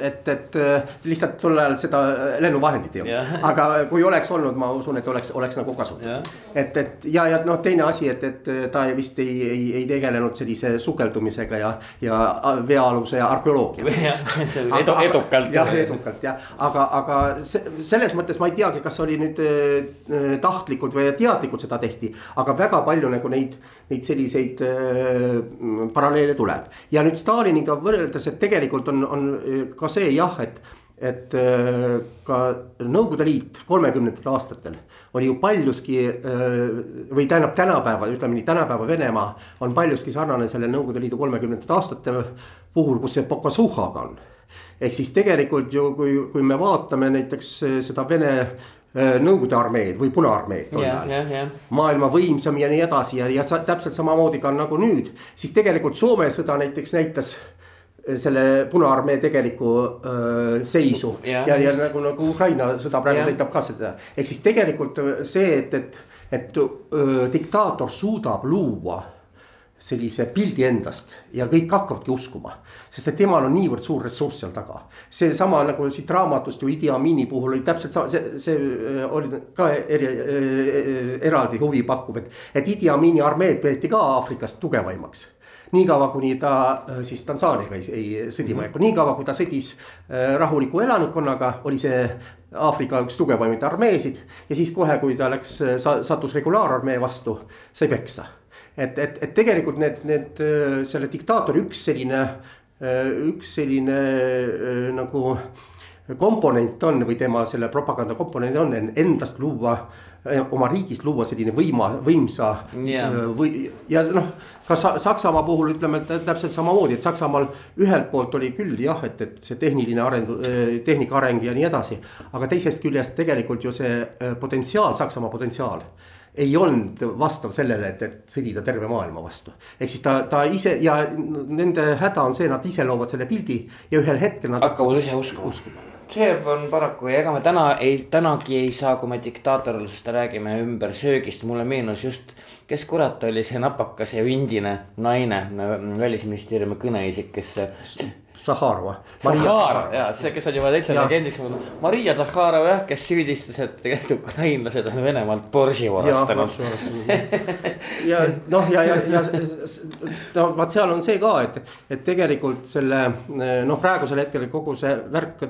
et, et lihtsalt tol ajal seda lennuvahendit ei olnud. aga kui oleks olnud, ma usun, et oleks, oleks nagu kasulik. et, et ja, ja noh, teine asi, et, et ta vist ei, ei, ei tegelenud sellise sukeldumisega ja, ja veealuse arheoloogiaga. edu, edukalt. jah, edukalt jah, aga, aga selles mõttes ma ei teagi, kas oli nüüd äh, tahtlikult või teadlikult seda tehti, aga väga palju nagu neid, neid selliseid äh, paralleele tuleb. ja nüüd Staliniga võrreldes, et tegelikult on, on ka see jah, et, et äh, ka Nõukogude Liit kolmekümnendatel aastatel oli ju paljuski või tähendab tänapäeva, ütleme nii, tänapäeva Venemaa on paljuski sarnane selle Nõukogude Liidu kolmekümnendate aastate puhul, kus see Pokasuhaga on ehk siis tegelikult ju, kui, kui me vaatame näiteks eh, seda Vene eh, Nõukogude armeed või Punaarmeed yeah,. Yeah, yeah. maailma võimsam ja nii edasi ja, ja sa, täpselt samamoodi ka nagu nüüd, siis tegelikult Soome sõda näiteks näitas eh, selle Punaarmee tegelikku öö, seisu yeah. ja, ja nagu, nagu Ukraina sõda praegu yeah. näitab ka seda. ehk siis tegelikult see, et, et, et öö, diktaator suudab luua sellise pildi endast ja kõik hakkavadki uskuma. sest et temal on niivõrd suur ressurss seal taga. seesama nagu siit raamatust ju Idi Amini puhul oli täpselt sama, see, see äh, oli ka eri, äh, eraldi huvipakkuv, et. et Idi Amini armeed peeti ka Aafrikast tugevaimaks niikaua, kuni ta äh, siis Tansaaniaga ei, ei sõdima ei hakka, niikaua kui ta sõdis rahuliku elanikkonnaga, oli see Aafrika üks tugevamaid armeesid. ja siis kohe, kui ta läks, sattus regulaararmee vastu, sai peksa et, et, et tegelikult need, need selle diktaatori üks selline, üks selline nagu komponent on või tema selle propaganda komponent on endast luua oma riigist luua selline võima, võimsa yeah. või ja noh, ka Saksamaa puhul ütleme täpselt samamoodi, et Saksamaal ühelt poolt oli küll jah, et, et see tehniline areng, tehnika areng ja nii edasi. aga teisest küljest tegelikult ju see potentsiaal, Saksamaa potentsiaal ei olnud vastav sellele, et, et sõdida terve maailma vastu. ehk siis ta, ta ise ja nende häda on see, nad ise loovad selle pildi ja ühel hetkel nad. hakkavad ise uskuma, uskuma see on paraku ja ega me täna ei, tänagi ei saa, kui me diktaatorlusest räägime ümber söögist, mulle meenus just. kes kurat oli see napakas ja ündine naine, välisministeeriumi kõneisik, kes Zahharova. Zahharov ja see, kes on juba täitsa legendiks muutunud. Maria Zahharova jah, kes süüdistas, et tegelikult ukrainlased on Venemaalt börsi varastanud. ja noh, ja, ja, ja no vaat seal on see ka, et, et tegelikult selle noh, praegusel hetkel kogu see värk.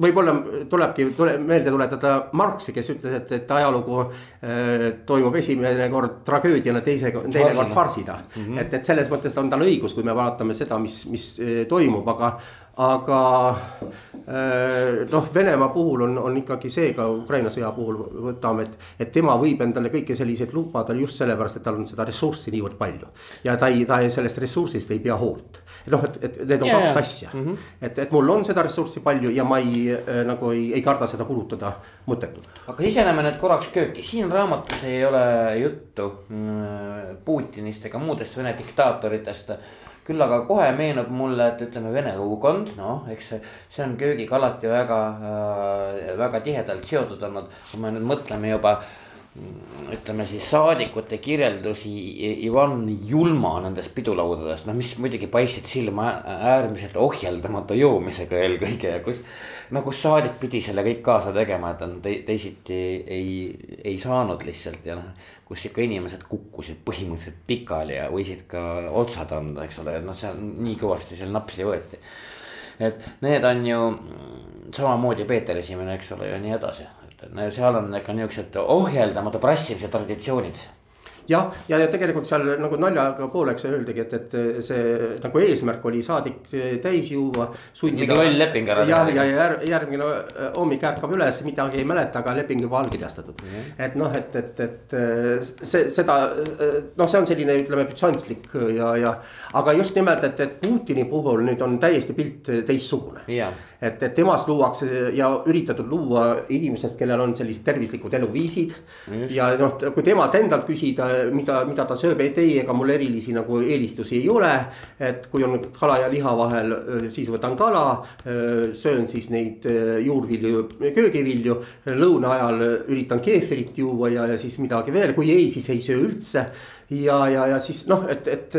võib-olla tulebki tule, meelde tuletada Marxi, kes ütles, et, et ajalugu äh, toimub esimene kord tragöödiana, teise, teine kord farsina mm. -hmm. et, et selles mõttes on tal õigus, kui me vaatame seda, mis, mis toimub toimub, aga, aga äh, noh, Venemaa puhul on, on ikkagi see ka Ukraina sõja puhul võtame, et, et tema võib endale kõiki selliseid lubada just sellepärast, et tal on seda ressurssi niivõrd palju. ja ta ei, ta ei, sellest ressursist ei pea hoolt. noh, et, et need on ja, kaks ja. asja mm, -hmm. et, et mul on seda ressurssi palju ja ma ei äh, nagu ei, ei karda seda kulutada mõttetult. aga siseneme nüüd korraks kööki, siin raamatus ei ole juttu mm, Putinist ega muudest Vene diktaatoritest küll aga kohe meenub mulle, et ütleme, vene õukond, noh, eks see, see on köögiga alati väga äh,, väga tihedalt seotud olnud. kui me nüüd mõtleme juba ütleme siis saadikute kirjeldusi Ivan Julma nendest pidulaudadest, noh, mis muidugi paistsid silma äärmiselt ohjeldamatu joomisega eelkõige ja kus. no kus saadik pidi selle kõik kaasa tegema, et on te, teisiti ei, ei saanud lihtsalt ja noh. kus ikka inimesed kukkusid põhimõtteliselt pikali ja võisid ka otsad anda, eks ole, et noh, seal nii kõvasti seal napsi võeti. et need on ju samamoodi Peeter Esimene, eks ole, ja nii edasi, et seal on ikka niuksed ohjeldamatu prassimise traditsioonid jah, ja, ja tegelikult seal nagu naljaga pooleks öeldigi, et, et see nagu eesmärk oli saadik täis juua. mingi loll leping ära teha. ja, ja järgmine hommik ärkab üles, midagi ei mäleta, aga leping juba allkirjastatud mm. -hmm. et noh, et, et, et see, seda noh, see on selline, ütleme, bütsantslik ja, ja. aga just nimelt, et, et Putini puhul nüüd on täiesti pilt teistsugune yeah et, et temast luuakse ja üritatud luua inimesest, kellel on sellised tervislikud eluviisid. ja noh, kui temalt endalt küsida, mida, mida ta sööb, et ei, ega mul erilisi nagu eelistusi ei ole. et kui on kala ja liha vahel, siis võtan kala, söön siis neid juurvilju, köögivilju. lõuna ajal üritan keefirit juua ja, ja siis midagi veel, kui ei, siis ei söö üldse ja, ja, ja siis noh, et, et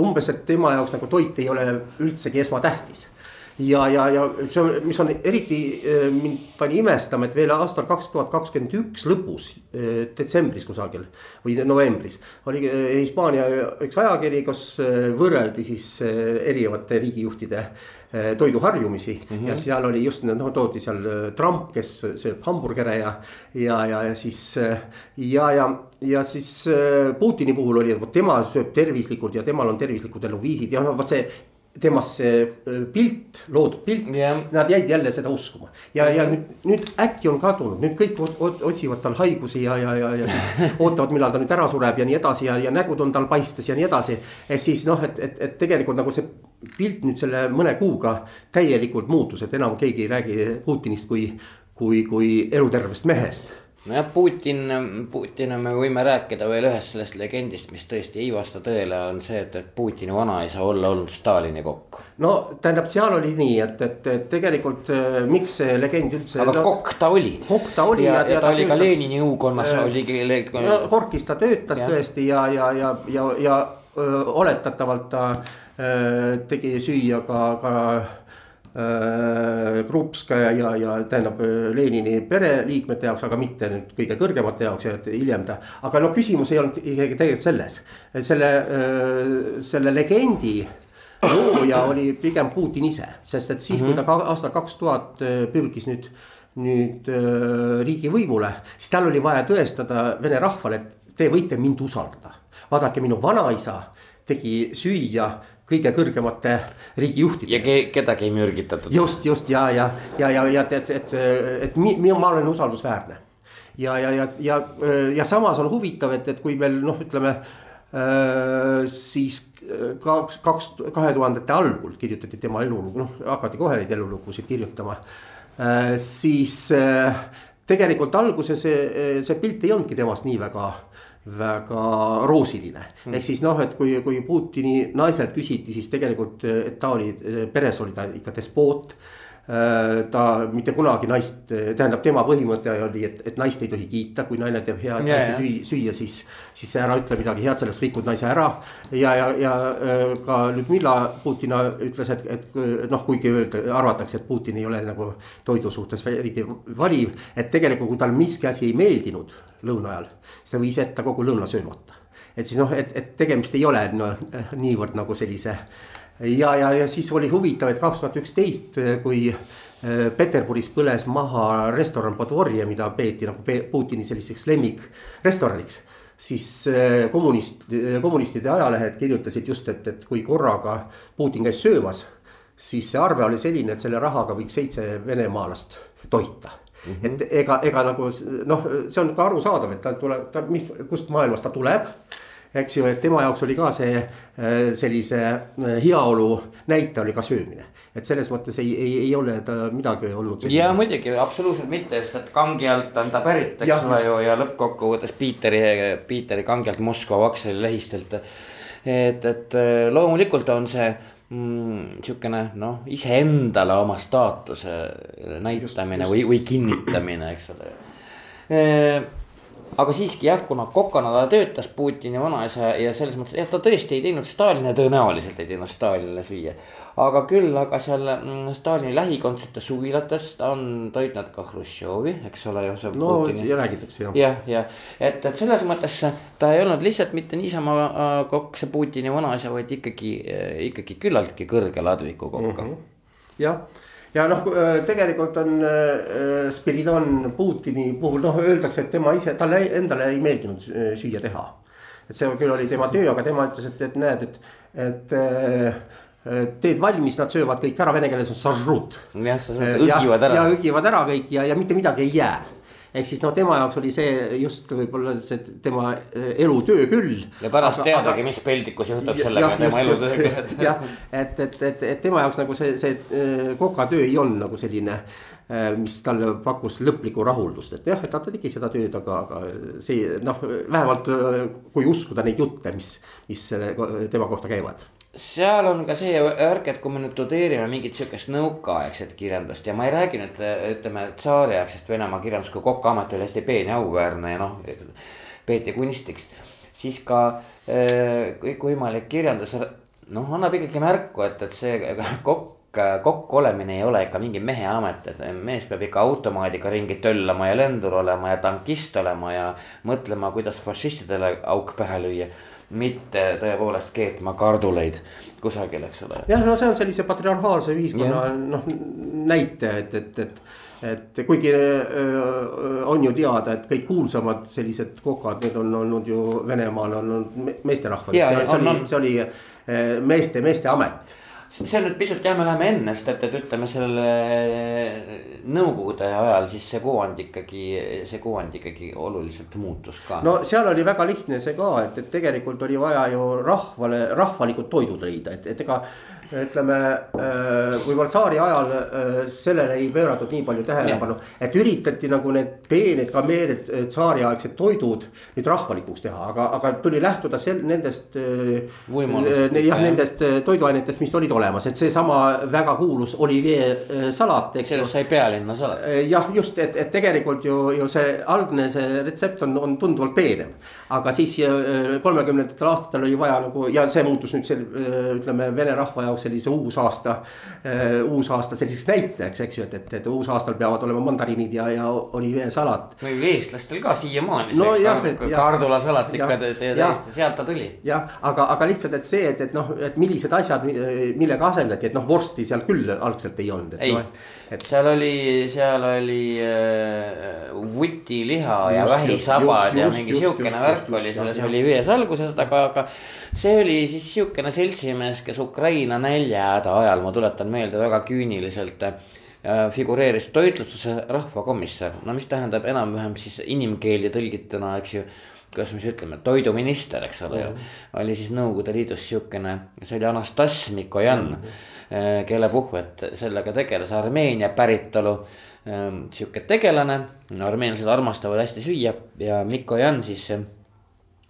umbes, et tema jaoks nagu toit ei ole üldsegi esmatähtis ja, ja, ja see on, mis on eriti äh, mind pani imestama, et veel aastal kaks tuhat kakskümmend üks lõpus, äh, detsembris kusagil või novembris. oli äh, Hispaania üks ajakiri, kus võrreldi siis erinevate riigijuhtide toiduharjumisi mm. -hmm. ja seal oli just noh, toodi seal Trump, kes sööb hamburgere ja, ja, ja, ja siis ja, ja, ja siis Putini puhul oli, et vot tema sööb tervislikult ja temal on tervislikud eluviisid ja noh, vot see temast see äh, pilt, loodud pilt yeah., nad jäid jälle seda uskuma. ja, ja nüüd, nüüd äkki on kadunud, nüüd kõik otsivad tal haigusi ja, ja, ja, ja siis ootavad, millal ta nüüd ära sureb ja nii edasi ja, ja nägud on tal paistes ja nii edasi. et siis noh, et, et, et tegelikult nagu see pilt nüüd selle mõne kuuga täielikult muutus, et enam keegi ei räägi Putinist kui, kui, kui elutervest mehest nojah, Putin, Putina me võime rääkida veel ühest sellest legendist, mis tõesti ei vasta tõele, on see, et, et Putini vanaisa olla olnud Stalini kokk. no tähendab, seal oli nii, et, et, et tegelikult äh, miks see legend üldse. aga no, kokk ta oli. kokk ta oli. ja, ja, ja ta, ta oli ka Lenini õukonnas äh, oligi. no Korkis ta töötas ja. tõesti ja, ja, ja, ja, ja öö, oletatavalt ta öö, tegi süüa ka, ka Äh, Krupskaja ja, ja tähendab äh, Lenini pereliikmete jaoks, aga mitte nüüd kõige kõrgemate jaoks ja hiljem ta. aga no küsimus ei olnud isegi tegelikult selles, selle, äh, selle legendi looja oli pigem Putin ise, sest et siis mm, -hmm. kui ta mhm. aastal kaks tuhat pürgis nüüd nüüd äh, riigivõimule, siis tal oli vaja tõestada vene rahvale, et te võite mind usaldada. vaadake, minu vanaisa tegi süüa kõige kõrgemate riigijuhtidega. ja ke, kedagi ei mürgitatud. just, just ja, ja, ja, ja, ja et, et, et, minu, ma olen usaldusväärne. ja, ja, ja, ja, ja samas on huvitav, et, et kui veel noh, ütleme äh, siis kaks, kaks, kahe tuhandete algul kirjutati tema elulugu, noh hakati kohe neid elulugusid kirjutama äh,. siis äh, tegelikult alguses see, see pilt ei olnudki temast nii väga väga roosiline. Mm.. ehk siis noh, et kui, kui Putini naiselt küsiti, siis tegelikult, et ta oli, peres oli ta ikka despoot. Äh, ta mitte kunagi naist, tähendab, tema põhimõte oli, et, et naist ei tohi kiita, kui naine teeb head yeah, hästi yeah. süüa, siis. siis ära ütle midagi head, sellest rikud naise ära. ja, ja, ja äh, ka Ludmilla Putina ütles, et, et noh, kuigi öelda, arvatakse, et Putin ei ole nagu toidu suhtes eriti valiv. et tegelikult, kui tal miski asi ei meeldinud lõuna ajal, siis ta võis jätta kogu lõuna söömata. et siis noh, et, et tegemist ei ole no, niivõrd nagu sellise ja, ja, ja siis oli huvitav, et kaks tuhat üksteist, kui äh, Peterburis põles maha restoran Podvorje, mida peeti nagu Putini selliseks lemmikrestoraniks. siis äh, kommunist, kommunistide ajalehed kirjutasid just, et, et kui korraga Putin käis söömas. siis see arve oli selline, et selle rahaga võiks seitse venemaalast toita Mm -hmm. et ega, ega nagu noh, see on ka arusaadav, et ta tuleb, ta, mis, kust maailmast ta tuleb eks ju, et tema jaoks oli ka see äh, sellise äh, heaolu näitaja oli ka söömine. et selles mõttes ei, ei, ei ole ta midagi olnud. ja muidugi absoluutselt mitte, sest et kangi alt on ta pärit, eks ole ju ja lõppkokkuvõttes Piiteri, Piiteri kangi alt Moskva Vaksali lehistelt et, et loomulikult on see mm, sihukene noh, iseendale oma staatuse näitamine just. või, või kinnitamine, eks ole aga siiski jah, kuna kokana ta töötas Putini vanaisa ja selles mõttes jah, ta tõesti ei teinud Stalinile, tõenäoliselt ei teinud Stalinile süüa. aga küll, aga seal mm, Stalini lähikondsetes suvilates ta on toitnud ka Hruštšovi, eks ole. no Putini. ja räägitakse jah. jah, jah, et, et selles mõttes ta ei olnud lihtsalt mitte niisama äh, kokk see Putini vanaisa, vaid ikkagi, ikkagi küllaltki kõrge ladviku kokk mm. -hmm. jah ja noh, tegelikult on Spiridon Putini puhul noh, öeldakse, et tema ise, talle endale ei meeldinud süüa teha. et see küll oli tema töö, aga tema ütles, et, et näed, et, et teed valmis, nad söövad kõik ära, vene keeles on sažrut. jah, õgivad ära. ja õgivad ära kõik ja, ja mitte midagi ei jää ehk siis noh, tema jaoks oli see just võib-olla see tema eh, elutöö küll. ja pärast aga, teadagi, mis peldikus juhtub sellega ja, tema elutööga. jah, et, et, et, et tema jaoks nagu see, see eh, kokatöö ei olnud nagu selline eh, mis talle pakkus lõplikku rahuldust, et jah, et ta tegi seda tööd, aga, aga see noh, vähemalt kui uskuda neid jutte, mis, mis selle tema kohta käivad seal on ka see värk, et kui me nüüd tudeerime mingit sihukest nõukaaegset kirjandust ja ma ei räägi nüüd ütleme tsaariaegsest Venemaa kirjandust, kui Koka amet oli hästi peen ja auväärne ja noh, peeti kunstiks. siis ka äh, kõikvõimalik kirjandus noh, annab ikkagi märku, et, et see kokk kokk olemine ei ole ikka mingi mehe amet, et mees peab ikka automaadiga ringi töllama ja lendur olema ja tankist olema ja mõtlema, kuidas fašistidele auk pähe lüüa mitte tõepoolest keetma karduleid kusagil, eks ole. jah, no see on sellise patriarhaalse ühiskonna noh näite, et, et, et. et kuigi öö, on ju teada, et kõik kuulsamad sellised kokad, need on olnud ju Venemaal on olnud meesterahvad, see, see oli, see oli meeste, meeste amet see nüüd pisut jah, me läheme enne, sest et, et ütleme selle nõukogude ajal siis see kuvand ikkagi, see kuvand ikkagi oluliselt muutus ka. no seal oli väga lihtne see ka, et, et tegelikult oli vaja ju rahvale, rahvalikud toidud leida, et, et ega ütleme äh, võib-olla tsaari ajal äh, sellele ei pööratud nii palju tähelepanu, et üritati nagu need peened kameerid, äh, tsaariaegsed toidud nüüd rahvalikuks teha, aga, aga tuli lähtuda sel-, nendest. jah, nendest toiduainetest, mis olid olemas, et seesama väga kuulus Olivier salat, eks. sellest sai pealinna salat. jah, just, et, et tegelikult ju, ju see algne see retsept on, on tunduvalt peenem. aga siis kolmekümnendatel aastatel oli vaja nagu ja see muutus nüüd sel-, ütleme vene rahva jaoks jaoks sellise uusaasta uh,, uusaasta selliseks näitajaks, eks ju, et, et, et uusaastal peavad olema mandariinid ja, ja oliveesalat. või eestlastel ka siiamaani no, see jah, kar kardulasalat ikka täiesti, sealt ta tuli. jah, aga, aga lihtsalt, et see, et, et noh, et millised asjad, millega asendati, et noh, vorsti seal küll algselt ei olnud, et noh. et seal oli, seal oli äh, vutiliha ja vähisabad ja mingi sihukene värk oli selles olivees alguses, aga, aga see oli siis sihukene seltsimees, kes Ukraina näljahäda ajal, ma tuletan meelde, väga küüniliselt äh, figureeris toitlustuse rahvakomissar, no mis tähendab enam-vähem siis inimkeeli tõlgituna, eks ju kuidas me siis ütleme, toiduminister, eks ole ju. oli siis Nõukogude Liidus sihukene, see oli Anastas Mikojan mm, -hmm. kelle puhvet sellega tegeles, Armeenia päritolu ähm, sihuke tegelane. armeenlased armastavad hästi süüa ja Mikojan siis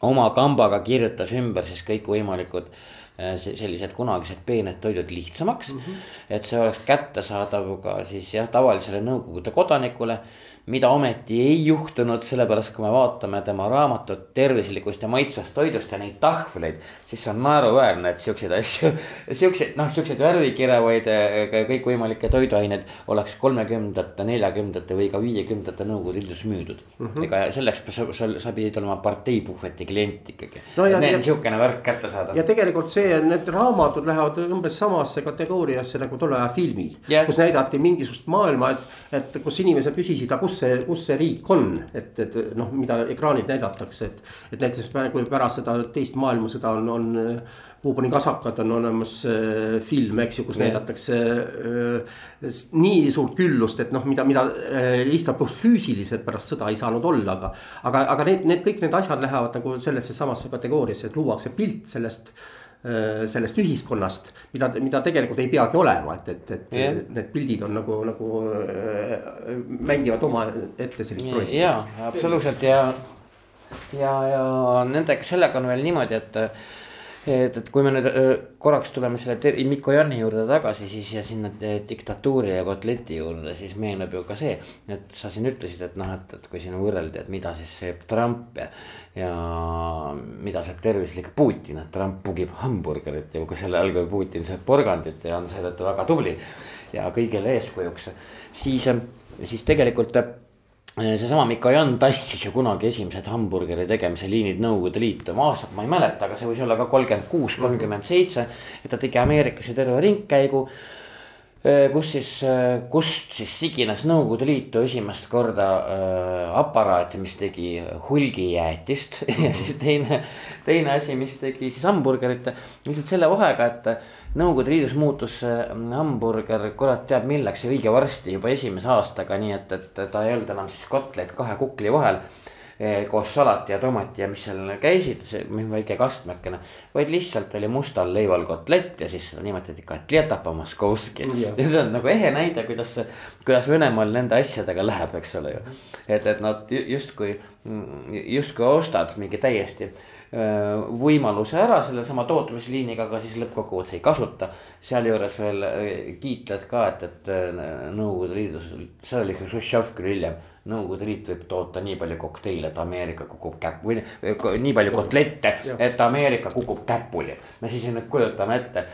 oma kambaga kirjutas ümber siis kõikvõimalikud äh, sellised kunagised peened toidud lihtsamaks mm. -hmm. et see oleks kättesaadav ka siis jah, tavalisele Nõukogude kodanikule mida ometi ei juhtunud, sellepärast kui me vaatame tema raamatut tervislikust ja maitsvast toidust ja neid tahvleid. siis on naeruväärne, et siukseid asju, siukseid noh, siukseid värvikirevaid kõikvõimalikke toiduaineid oleks kolmekümnendate, neljakümnendate või ka viiekümnendate Nõukogude Liidus müüdud mm. -hmm. ega selleks sa, sa, sa pidid olema parteipuhveti klient ikkagi no. Need on siukene värk kätte saada. ja tegelikult see, need raamatud lähevad umbes samasse kategooriasse nagu tolle aja filmid yeah., kus näidati mingisugust maailma, et, et kus inimesed küsisid, aga kus kus see, kus see riik on, et, et noh, mida ekraanil näidatakse, et. et näiteks kui pärast seda teist maailmasõda on, on Puuboni kasakad on olemas äh, film, eks ju, kus ja. näidatakse äh, nii suurt küllust, et noh, mida, mida äh, lihtsalt puht füüsiliselt pärast sõda ei saanud olla, aga. aga, aga need, need kõik need asjad lähevad nagu sellesse samasse kategooriasse, et luuakse pilt sellest Äh, sellest ühiskonnast, mida, mida tegelikult ei peagi olema, et, et, et yeah. need pildid on nagu, nagu äh, mängivad oma ette sellist rolli. ja, absoluutselt ja, ja, ja nendega, sellega on veel niimoodi, et et, et kui me nüüd korraks tuleme selle Mikko Janni juurde tagasi, siis ja sinna diktatuuri ja kotleti juurde, siis meenub ju ka see. et sa siin ütlesid, et noh, et, et kui siin võrreldi, et mida siis sööb Trump ja, ja mida sööb tervislik Putin, et Trump pugib hamburgerit ja kui selle all, kui Putin sööb porgandit ja on seetõttu väga tubli. ja kõigile eeskujuks, siis, siis tegelikult seesama Mikojan tassis ju kunagi esimesed hamburgeri tegemise liinid Nõukogude Liitu, ma aastat ma ei mäleta, aga see võis olla ka kolmkümmend kuus, kolmkümmend seitse. et ta tegi Ameerikas ju terve ringkäigu. Eh, kus siis, eh, kust siis sigines Nõukogude Liitu esimest korda äh, aparaati, mis tegi hulgijäätist ja siis teine, teine asi, mis tegi siis hamburgerit. lihtsalt selle vahega, et Nõukogude Liidus muutus see hamburger, kurat teab milleks ja õige varsti juba esimese aastaga, nii et, et ta ei olnud enam siis kotleid kahe kukli vahel. Eh, koos salati ja tomati ja mis seal käisid, see väike kastmekene. vaid lihtsalt oli mustal leival kotlett ja siis seda nimetati kotleta po-moskovski. ja see on nagu ehe näide, kuidas, kuidas Venemaal nende asjadega läheb, eks ole ju. et, et nad justkui, justkui ostad mingi täiesti võimaluse ära sellesama tootmisliiniga, aga siis lõppkokkuvõttes ei kasuta. sealjuures veel äh, kiitled ka, et, et äh, Nõukogude Liidus, see oli Hruštšov küll hiljem. Nõukogude Liit võib toota nii palju kokteile, et Ameerika kukub käpp või nii palju kotlette, et Ameerika kukub käpuli. me siis nüüd kujutame ette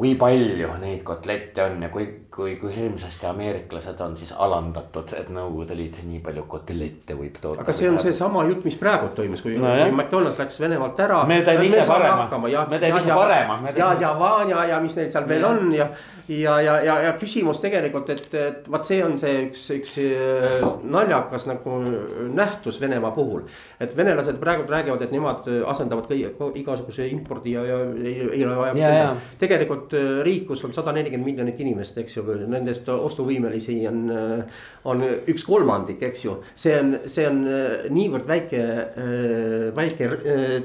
kui palju neid kotlette on ja kui, kui, kui hirmsasti ameeriklased on siis alandatud, et Nõukogude Liit nii palju kotlette võib toota. aga see on seesama jutt, mis praegu toimus, kui no, kui McDonalds läks Venemaalt ära. me teeme ise parema, me teeme ise parema. ja, ja Vanja ja mis neil seal veel ja. on ja, ja, ja, ja, ja küsimus tegelikult, et, et vaat see on see üks, üks äh, naljakas nagu nähtus Venemaa puhul. et venelased praegu räägivad, et nemad asendavad kõik igasuguse impordi ja, ja ei, ei ole vaja. tegelikult tegelikult äh, riik, kus on sada nelikümmend miljonit inimest, eks ju, nendest ostuvõimelisi on, äh, on üks kolmandik, eks ju. see on, see on äh, niivõrd väike, väike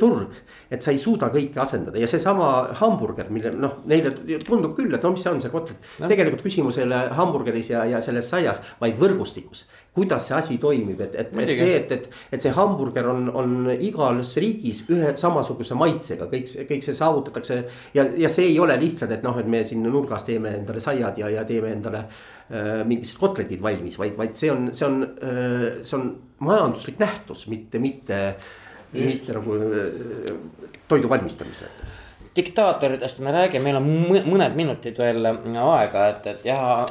turg, et sa ei suuda kõike asendada ja seesama hamburger, mille noh, neile tundub küll, et no mis see on, see kotlet. tegelikult küsimus ei ole hamburgeris ja, ja selles saias, vaid võrgustikus kuidas see asi toimib, et, et, et see, et, et, et see hamburger on, on igas riigis ühe samasuguse maitsega, kõik, kõik see saavutatakse. ja, ja see ei ole lihtsalt, et noh, et me siin nurgas teeme endale saiad ja, ja teeme endale äh, mingisugused kotletid valmis, vaid, vaid see on, see on äh,, see on majanduslik nähtus, mitte, mitte, mitte nagu äh, toidu valmistamisel diktaatoritest me räägime, meil on mõned minutid veel aega, et, et jah,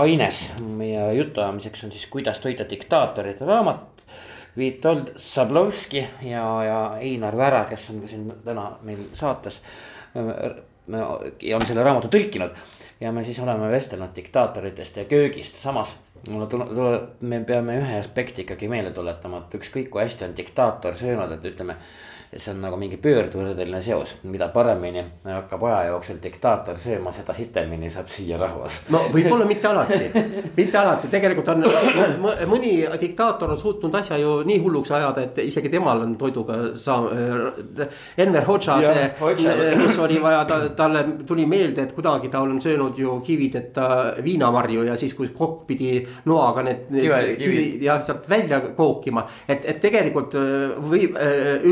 aines meie jutuajamiseks on siis Kuidas toita diktaatorit raamat. Vitold Sablovski ja, ja Einar Vära, kes on siin täna meil saates. on selle raamatu tõlkinud ja me siis oleme vestelnud diktaatoritest ja köögist, samas mulle tuleb, me peame ühe aspekti ikkagi meelde tuletama, et ükskõik kui hästi on diktaator söönud, et ütleme see on nagu mingi pöördvõrdeline seos, mida paremini hakkab aja jooksul diktaator sööma, seda sitemini saab süüa rahvas. no võib-olla mitte alati, mitte alati, tegelikult on mõni diktaator on suutnud asja ju nii hulluks ajada, et isegi temal on toiduga saa-. Enver Hoxha, see, kus oli vaja ta, talle tuli meelde, et kunagi ta on söönud ju kivideta viinamarju ja siis, kui kokk pidi noaga need, need jah sealt välja kookima, et, et tegelikult võib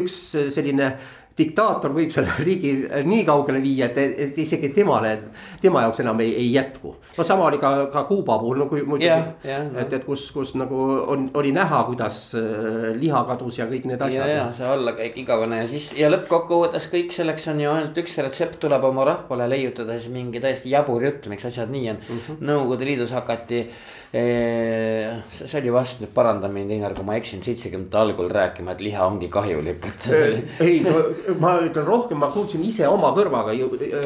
üks selline diktaator võib selle riigi nii kaugele viia, et, et isegi temale, tema jaoks enam ei, ei jätku. no sama oli ka, ka Kuuba puhul, no kui muidugi yeah,, yeah, no. et, et kus, kus nagu on, oli näha, kuidas äh, liha kadus ja kõik need asjad. ja, ja see allakäik igavene ja siis ja lõppkokkuvõttes kõik selleks on ju ainult üks retsept tuleb oma rahvale leiutada siis mingi täiesti jabur jutt, miks asjad nii on mm. -hmm. Nõukogude Liidus hakati see oli vast, nüüd paranda mind Einar, kui ma eksin, seitsmekümnendate algul rääkima, et liha ongi kahjulik, et see oli. ei, no ma ütlen rohkem, ma kuulsin ise oma kõrvaga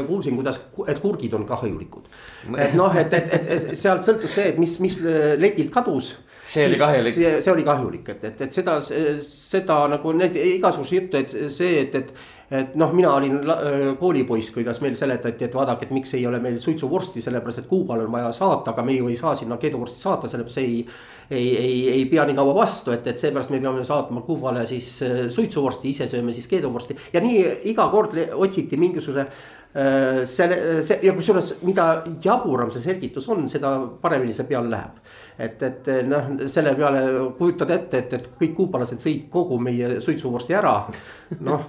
kuulsin, kuidas, et kurgid on kahjulikud. et noh, et, et, et sealt sõltus see, et mis, mis letilt kadus. see oli kahjulik. see oli kahjulik, et, et, et seda, seda nagu neid igasuguseid jutte, et see, et, et et noh, mina olin koolipoiss, kuidas meil seletati, et vaadake, et miks ei ole meil suitsuvorsti, sellepärast et Kuubal on vaja saata, aga me ju ei saa sinna keeduvorsti saata, sellepärast ei. ei, ei, ei pea nii kaua vastu, et, et seepärast me peame saatma Kuubale siis suitsuvorsti, ise sööme siis keeduvorsti ja nii iga kord otsiti mingisuguse selle, see ja kusjuures, mida jaburam see selgitus on, seda paremini see peale läheb. et, et noh, selle peale kujutad ette, et, et kõik kuupalased sõid kogu meie suitsuvorsti ära, noh.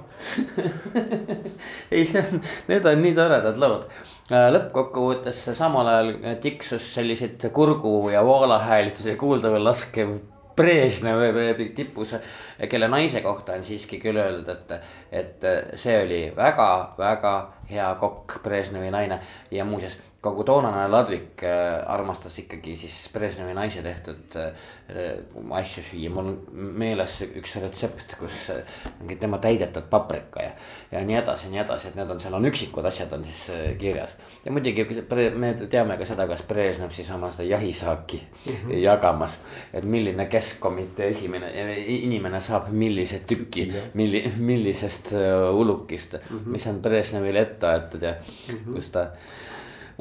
Ei, see on, need on nii toredad lood. Äh, lõppkokkuvõttes samal ajal tiksus selliseid kurgu ja voolahäälitusi kuulda laskev Brežnevi tipus, kelle naise kohta on siiski küll öeldud, et, et see oli väga-väga hea kokk, Brežnevi naine. Ja muuseas kogu toonane ladvik äh, armastas ikkagi siis Brežnevi naise tehtud äh, asju süüa, mul on meeles üks retsept, kus äh, mingi tema täidetud paprika ja. ja nii edasi ja nii edasi, et need on, seal on üksikud asjad on siis kirjas. ja muidugi me teame ka seda, kas Brežnev siis oma seda jahisaaki mm -hmm. jagamas. et milline keskkomitee esimene inimene saab millise tüki, milli-, millisest ulukist mm, -hmm. mis on Brežnevile ette aetud ja mm -hmm. kus ta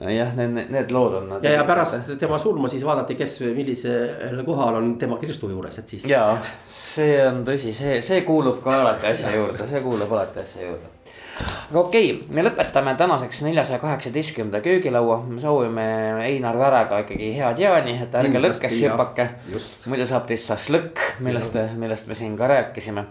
jah, need, need lood on. ja, ja pärast tema surma siis vaadati, kes millisel kohal on tema kirstu juures, et siis. ja see on tõsi, see, see kuulub ka alati asja juurde, see kuulub alati asja juurde aga okei okay,, me lõpetame tänaseks neljasaja kaheksateistkümnenda köögilaua, me soovime Einar Väraga ikkagi head jaani, et ärge lõkkesse hüpake. muidu saab teist šašlõkk, millest, millest me siin ka rääkisime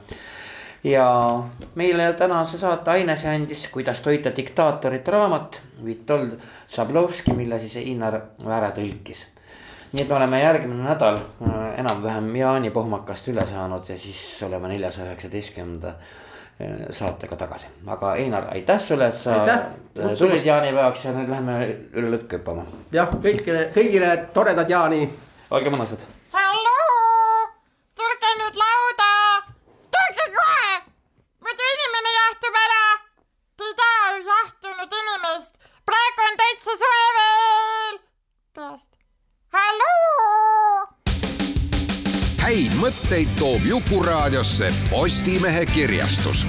ja meile tänase saate aines andis Kuidas toita diktaatorit raamat Vitold Šablovski, mille siis Einar Vääre tõlkis. nii et me oleme järgmine nädal äh, enam-vähem jaanipohmakast üle saanud ja siis oleme neljasaja üheksateistkümnenda äh, saatega tagasi, aga Einar, aitäh sulle, et sa aitäh, tulid jaanipäevaks ja nüüd läheme üle lõkku hüppama. jah, kõigile, kõigile toredad jaani. olge mõnusad täitsa soe veel peast. halloo. häid mõtteid toob Jukuraadiosse Postimehe kirjastus